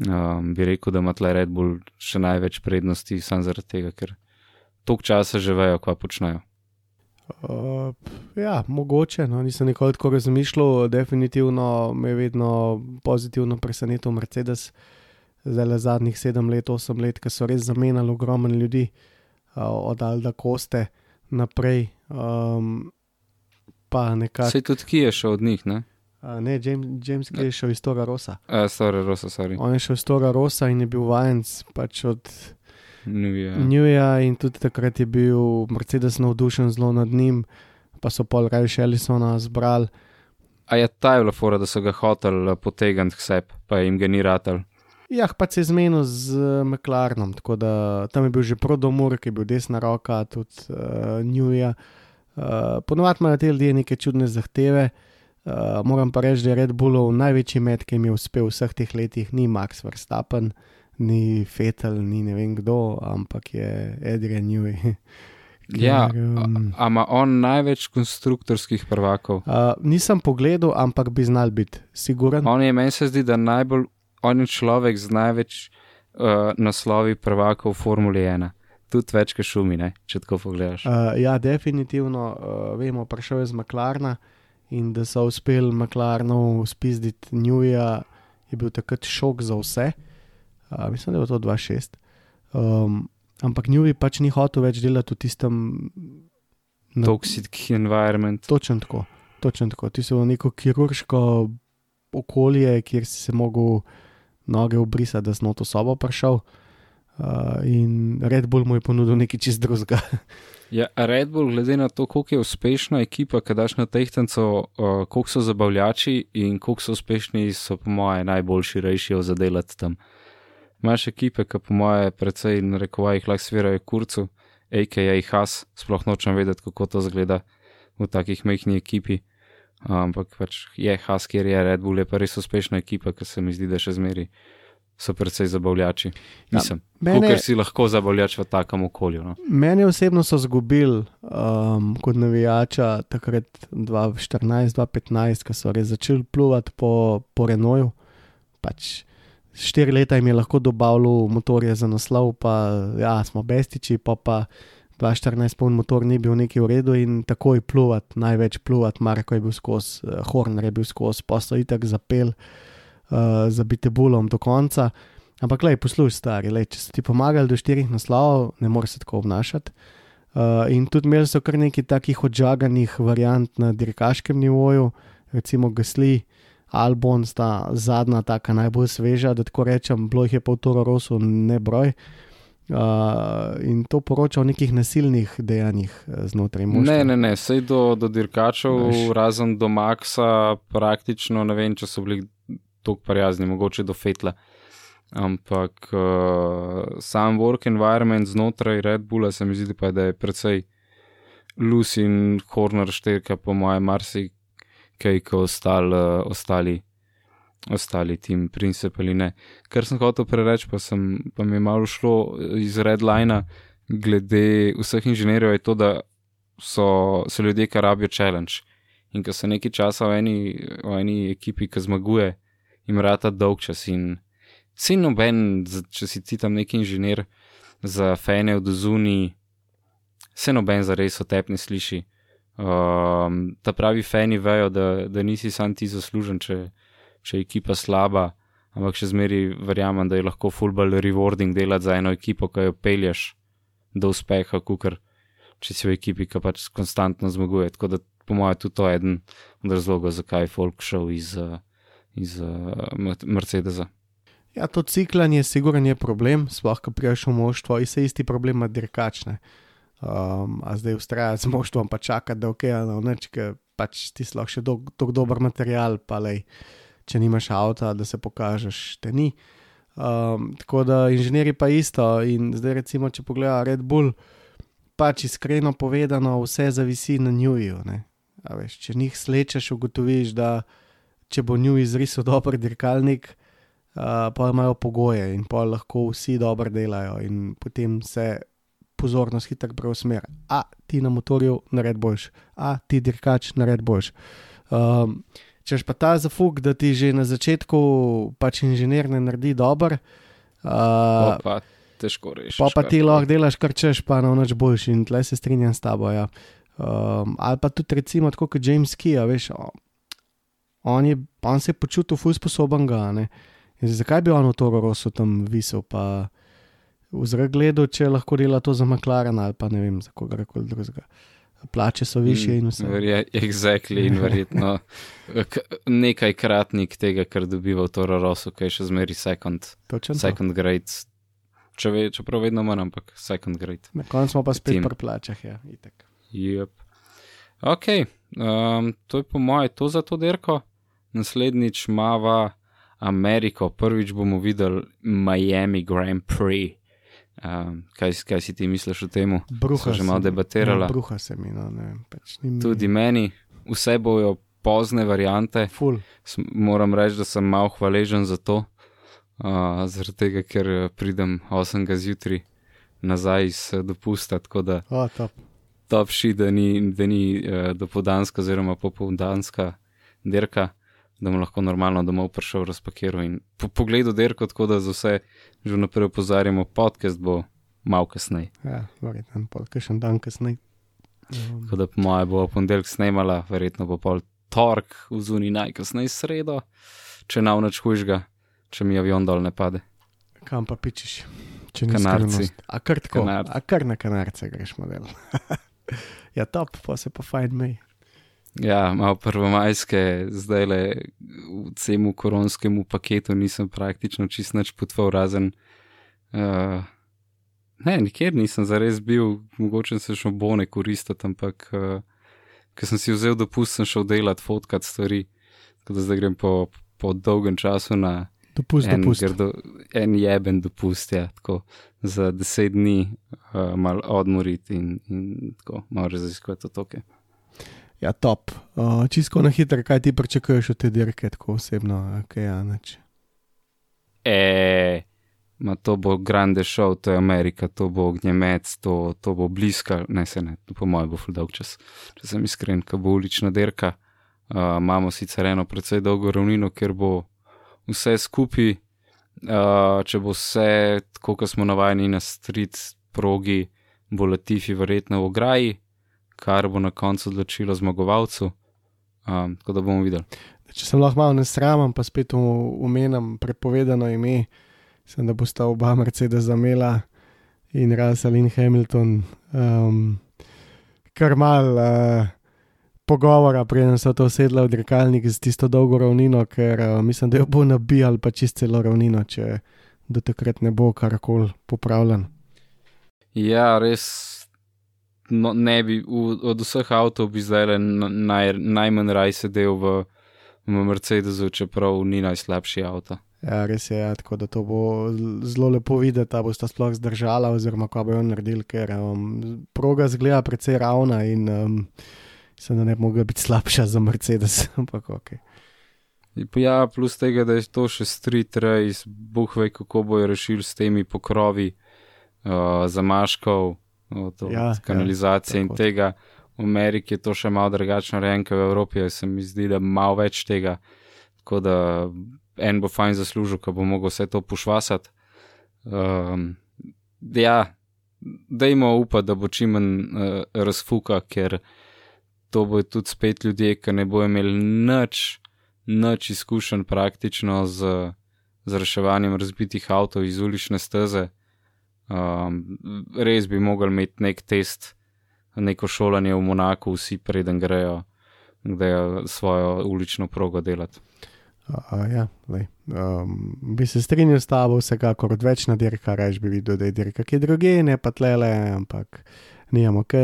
um, bi rekel, da ima tle Red Bull še največ prednosti, samo zaradi tega, ker toliko časa že vejo, kva počnejo. Uh, ja, mogoče, no, nisem nikoli tako razmišljal, definitivno me je vedno pozitivno presenetil Mercedes. zdaj le zadnjih sedem let, osem let, ki so res zamenjali ogromno ljudi, uh, od Alda Koste naprej. Um, pa nekako. Sej tudi ki je šel od njih, ne? Uh, ne, James, James Kay je šel iz Tora Rosa. Uh, sorry, Rosa, sorry. On je šel iz Tora Rosa in je bil vajenc pač od Nuvija. Njuja in tudi takrat je bil Mercedes navdušen zelo nad njim, pa so pol raje še Ellisona zbrali. A je ta je bila fora, da so ga hoteli potegniti k sebi, pa jim ga ni ratal. Ja, pa se je zmenil z uh, McLarenom, tako da tam je bil že Prodomur, ki je bil desna roka, tudi uh, Njuja. Uh, Ponovadi imajo te ljudje neke čudne zahteve. Uh, moram pa reči, da je Red Bullov največji med, ki jim je uspel v vseh teh letih, ni Max Verstappen, ni Fetel, ni ne vem kdo, ampak je Adrian Newey. Ja, um, ima on največ konstruktorskih prvakov? Uh, nisem pogledal, ampak bi znal biti, siguren. On je, meni se zdi, da najbolj, on je človek z največ uh, naslovi prvakov v Formuli 1. Tudi več kot šumi, ne? če tako pogledaš. Uh, ja, definitivno, uh, vemo, prišel je z McLarena in da so uspeli McLarenov spizditi Newja, je bil takrat šok za vse. Uh, mislim, da je to 2-6. Um, ampak Newey pač ni hotel več delati v tistem. na- Toxic environment. Točno tako, točno tako. Ti si v neko kirurško okolje, kjer si se mogel noge obrisati, da si noto sobo prišel. Uh, in Red Bull mu je ponudil nekaj čist drugega. Ja, Red Bull, glede na to, koliko je uspešna ekipa, ki daš na tehtanco, uh, koliko so zabavljači in koliko so uspešni, so po moje najboljši rešijo za delati tam. Imaš ekipe, ki po moje predvsej narekovajih lahko svirajo kurcu, a.k.a. Has, sploh nočem vedeti, kako to zgleda v takih majhni ekipi. Ampak pač je Has, kjer je Red Bull, je pa res uspešna ekipa, ki se mi zdi, da še zmeri so predvsej zabavljači. Mislim, mene- Mene... ker si lahko zabavljač v takem okolju. No. Mene osebno so zgubili um, kot navijača takrat 2014-2015, ko so res začeli pluvati po, po Renoju. Pač štiri leta jim je lahko dobavljal motorje za naslov, pa ja, smo bestiči, pa pa 2014 poln motor ni bil neki v redu in takoj pluvati, največ pluvati, Marko je bil skozi, uh, Horner je bil skozi, poslo itak zapel uh, za bitebulom do konca. Ampak, lej, poslušaj, stari, lej, če so ti pomagali do štirih naslovov, ne moreš se tako obnašati. Uh, in tudi imeli so kar nekaj takih odžaganih variant na dirkaškem nivoju, recimo Gasli, Albon sta zadnja, taka najbolj sveža, da tako rečem, bilo jih je pa v Toro Rosu ne broj. Uh, in to poroča o nekih nasilnih dejanjih eh, znotraj moštva. Ne, ne, ne, sej do, do dirkačev, Veš. razen do Maxa, praktično ne vem, če so bili tako prijazni, mogoče do Fetla. Ampak uh, sam work environment znotraj Red Bulla se mi zdi, pa, da je precej Lucy in Horner šterka, po mojem, marsikaj, kot ostal, uh, ostali, ostali tim principali ne. Kar sem hotel prereči, pa, sem, pa mi je malo šlo iz Redlina, glede vseh inženirjev, je to, da so, so ljudje, ki rabijo challenge. In ko so nekaj časa v eni, v eni ekipi, ki zmaguje, jim rata dolg čas. In si noben, če si ti tam neki inženir za fene od zuni, se noben za res o tebi ne sliši. Um, ta pravi fani vejo, da, da nisi sam ti zaslužen, če, če je ekipa slaba, ampak še zmeri verjamem, da je lahko fullball rewarding delati za eno ekipo, ki jo pelješ do uspeha, kukar če si v ekipi, ki pač konstantno zmaguje. Tako da, po mojem, tudi to je eden od razlogov, zakaj je folk šel iz, uh, iz uh, Mer- Mercedesa. Ja, to ciklanje, sigurno je problem, sploh ko priješ v moštvo, in se isti problem ima dirkačne. Um, a zdaj ustrajati z moštvom, pa čakati, da ok, no, neč, ker pač ti lahko še tako dober material, pa lej, če nimaš avta, da se pokažeš, te ni. Um, tako da inženirji pa isto. In zdaj, recimo, če pogledaš Red Bull, pač iskreno povedano, vse zavisi na njuju. ne. A Veš, če njih slečeš, ugotoviš, da če bo njuj izrisal dober dirkalnik, uh, pa imajo pogoje in pa lahko vsi dobro delajo, in potem se pozornost hitro preusmeri. A ti na motorju nared boš, a ti dirkač nared boš. Um, Češ pa ta zafuk, da ti že na začetku pač inženir ne naredi dober, uh, Pa težko reči. pa, pa ti lahko delaš kar češ, pa na noč boljš in tle se strinjam s tabo. Ja. Um, ali pa tudi recimo tako kot James Key, a veš, on, je, on se je počutil ful sposoben ga. Ne? In zakaj bi on v Toro Rosu tam visel, pa v zrak gledal, če lahko dela to za McLaren ali pa ne vem, za kogarkoli drugega. Plače so više in vse. Verje, exactly, in verjetno k- nekajkratnik tega, kar dobiva v Toro Rosu, ki je še zmeri second, Točno to. second grade. Če ve, čeprav vedno manj, ampak second grade. Na koncu smo pa spet Tim. pri plačah, ja, itek. Yep. Ok, um, to je po moje to za to derko. Naslednjič mava Ameriko, prvič bomo videli Miami Grand Prix. Um, kaj, kaj si ti misliš o tem? Bruha že malo mi- debatirala. Ja, bruha se mi, no, ne. Pač ni mi- Tudi meni, vse bojo pozne variante. Ful. Moram reči, da sem malo hvaležen za to, uh, zaradi tega, ker eh, pridem 8. zjutraj nazaj iz eh, dopusta, tako da O, top. top shi, da ni, da ni uh, dopoldanska oziroma popoldanska dirka, da mu lahko normalno domov prišel, razpakiral in po pogledu dirko, tako da za vse že vnaprej opozarjamo, podcast bo mal kasneje. Ja, verjetno, pol, kakšen dan kasneje. Um, Tako da po moje bo v ponedeljek snemala, verjetno bo pol tork v zuni najkasneje sredo, če nav nič hujžga, če mi avion dol ne pade. kam pa pičiš? Če ni Kanarci. A kar tako, Kanarci. a kar na kanarce greš model. ja, top, pa se pa fajn mej. Ja, malo prvomajske, zdaj le v cemu koronskemu paketu nisem praktično čist nič potval, razen. Uh, ne, nikjer nisem zares bil, mogoče sem šel bone koristiti, ampak uh, ker sem si vzel dopust, sem šel delat, fotkat stvari. Tako da zdaj grem po, po dolgem času na Dopust, en, dopust. grdo, en jeben dopust, ja, tako za deset dni uh, malo odmoriti in, in tako malo raziskovati otoke. Ja, top. Uh, čisto na hitro, kaj ti pričakuješ od te dirke, tako osebno, kaj ja, neč. E, ma to bo grande show, to je Amerika, to bo ognjemec, to, to bo bliska, ne se ne, po mojem bo ful dolg čas, če sem iskren, ko bo ulična derka. Uh, imamo sicer eno precej dolgo ravnino, ker bo vse skupaj, uh, če bo vse tako, kot smo navajeni na street progi, bo Latifi verjetno v ograji, kar bo na koncu odločilo zmagovalcu. Um, tako da bomo videli. Če sem lahko malo nesramen, pa spet umenem prepovedano ime, sem da bosta oba Mercedes zamela in Russell in Hamilton. Um, kar mal uh, pogovora, preden so to sedla v dirkalnik z tisto dolgo ravnino, ker uh, mislim, da jo bo nabijal pa čist celo ravnino, če do takrat ne bo karkoli popravljen. Ja, res. No, ne bi, v, od vseh avtomobilov bi zdaj le naj, najmanj raj sedel v, v Mercedesu, čeprav ni najslabši avto. Ja, res je, ja, tako da to bo zelo lepo videti, da bosta sploh zdržala, oziroma kaj bojo naredili, ker um, proga zgleda precej ravna in um, se ne bi mogla biti slabša za Mercedes. Ampak ok. Ja, plus tega, da je to še street race, boh ve, kako bojo rešili s temi pokrovi uh, zamaškov, od, od Ja, kanalizacije ja, in tega. V Ameriki je to še malo drugačno rejeno, kot v Evropi, se mi zdi, da malo več tega. Tako da en bo fajn zaslužil, ko bo mogel vse to pošvasati. Um, ja, dajmo upati, da bo čim manj uh, razfuka, ker to bo tudi spet ljudje, ki ne bojo imeli nič, nič izkušenj praktično z, z reševanjem razbitih avtomobilov iz ulične steze. Um, res bi mogli imeti nek test, neko šolanje v Monaku, vsi preden grejo, da je svojo ulično progo delati. Uh, ja, lej, um, bi se strinjal s tabo, vsekakor odvečna dirka, reč bi videl, da je dirka kje druge, ne pa tlele, ampak nijem ok,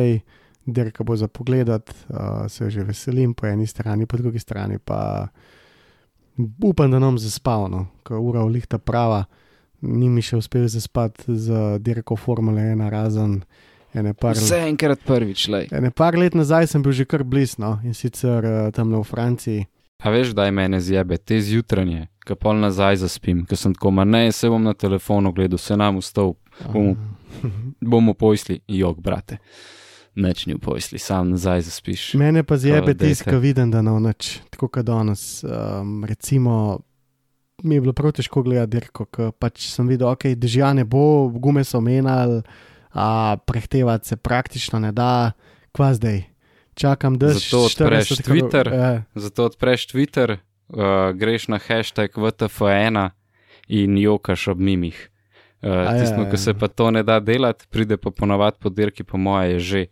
dirka bo za pogledat, uh, se že veselim po eni strani, po drugi strani pa upam, da nam zaspal, no, ker ura v lihta prava, ni mi še uspel zaspati z dirko Formule 1 razen ene par Vse enkrat prvič, lej. Ene par let nazaj sem bil že kar blizu, no, in sicer uh, tam v Franciji. A veš, da je mene zjebe, te zjutranje, ki pol nazaj zaspim, ker sem tako, ma ne, se bom na telefonu gledal, se nam vstal, bomo, bomo pojsli, jog, brate. Neč ni v pojsli, sam nazaj zaspiš. Mene pa zjebe Kao, dajte. tisk, ko vidim, da na noč, tako kot danes. Um, recimo, mi je bilo prav težko gledati dirko, ker pač sem videl, ok, dežja ne bo, gume so menjali, a prehtevati se praktično ne da, kva zdaj. Čakam, da Zato odpreš Twitter. Ja, Zato odpreš Twitter, uh, greš na hashtag VTF1 in jokaš ob mimih. Uh, Tisto, ja, ki se ja. pa to ne da delati, pride pa ponovadi po dirki, po moje, je že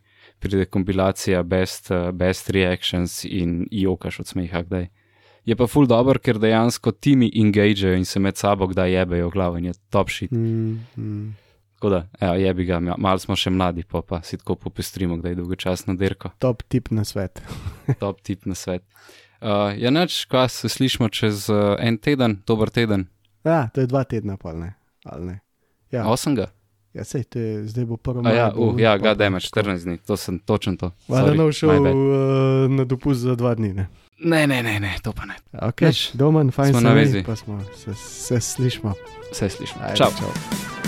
pride kompilacija best, uh, best reactions in jokaš od smeha, kdaj. Je pa full dobro, ker dejansko timi engagejo in se med sabo kdaj jebejo glavo in je top shit. Mm, mm. Tako da, evo, jebi ga, ja, malo smo še mladi, pa, pa si tako popestrimo, kdaj je dolgočasno dirko. Top tip na svet. Top tip na svet. Uh, ja, neč, kaj se slišmo čez uh, en teden, dober teden, Ja, to je dva tedna, pa ne. Ali ne? Ja, osmega. ja sej, to je, zdaj bo prvo. A ja, uh, ja, ga dajme 14 dni, to sem točen to. Valjda Sorry, nov šel uh, na dopust za dva dni. Ne? Ne, ne, ne, ne, to pa ne. Okay. Domen, fajn Smo se na mi, vezi. Pa smo se, se slišmo. Vse slišimo. Ajde, Čau. čau.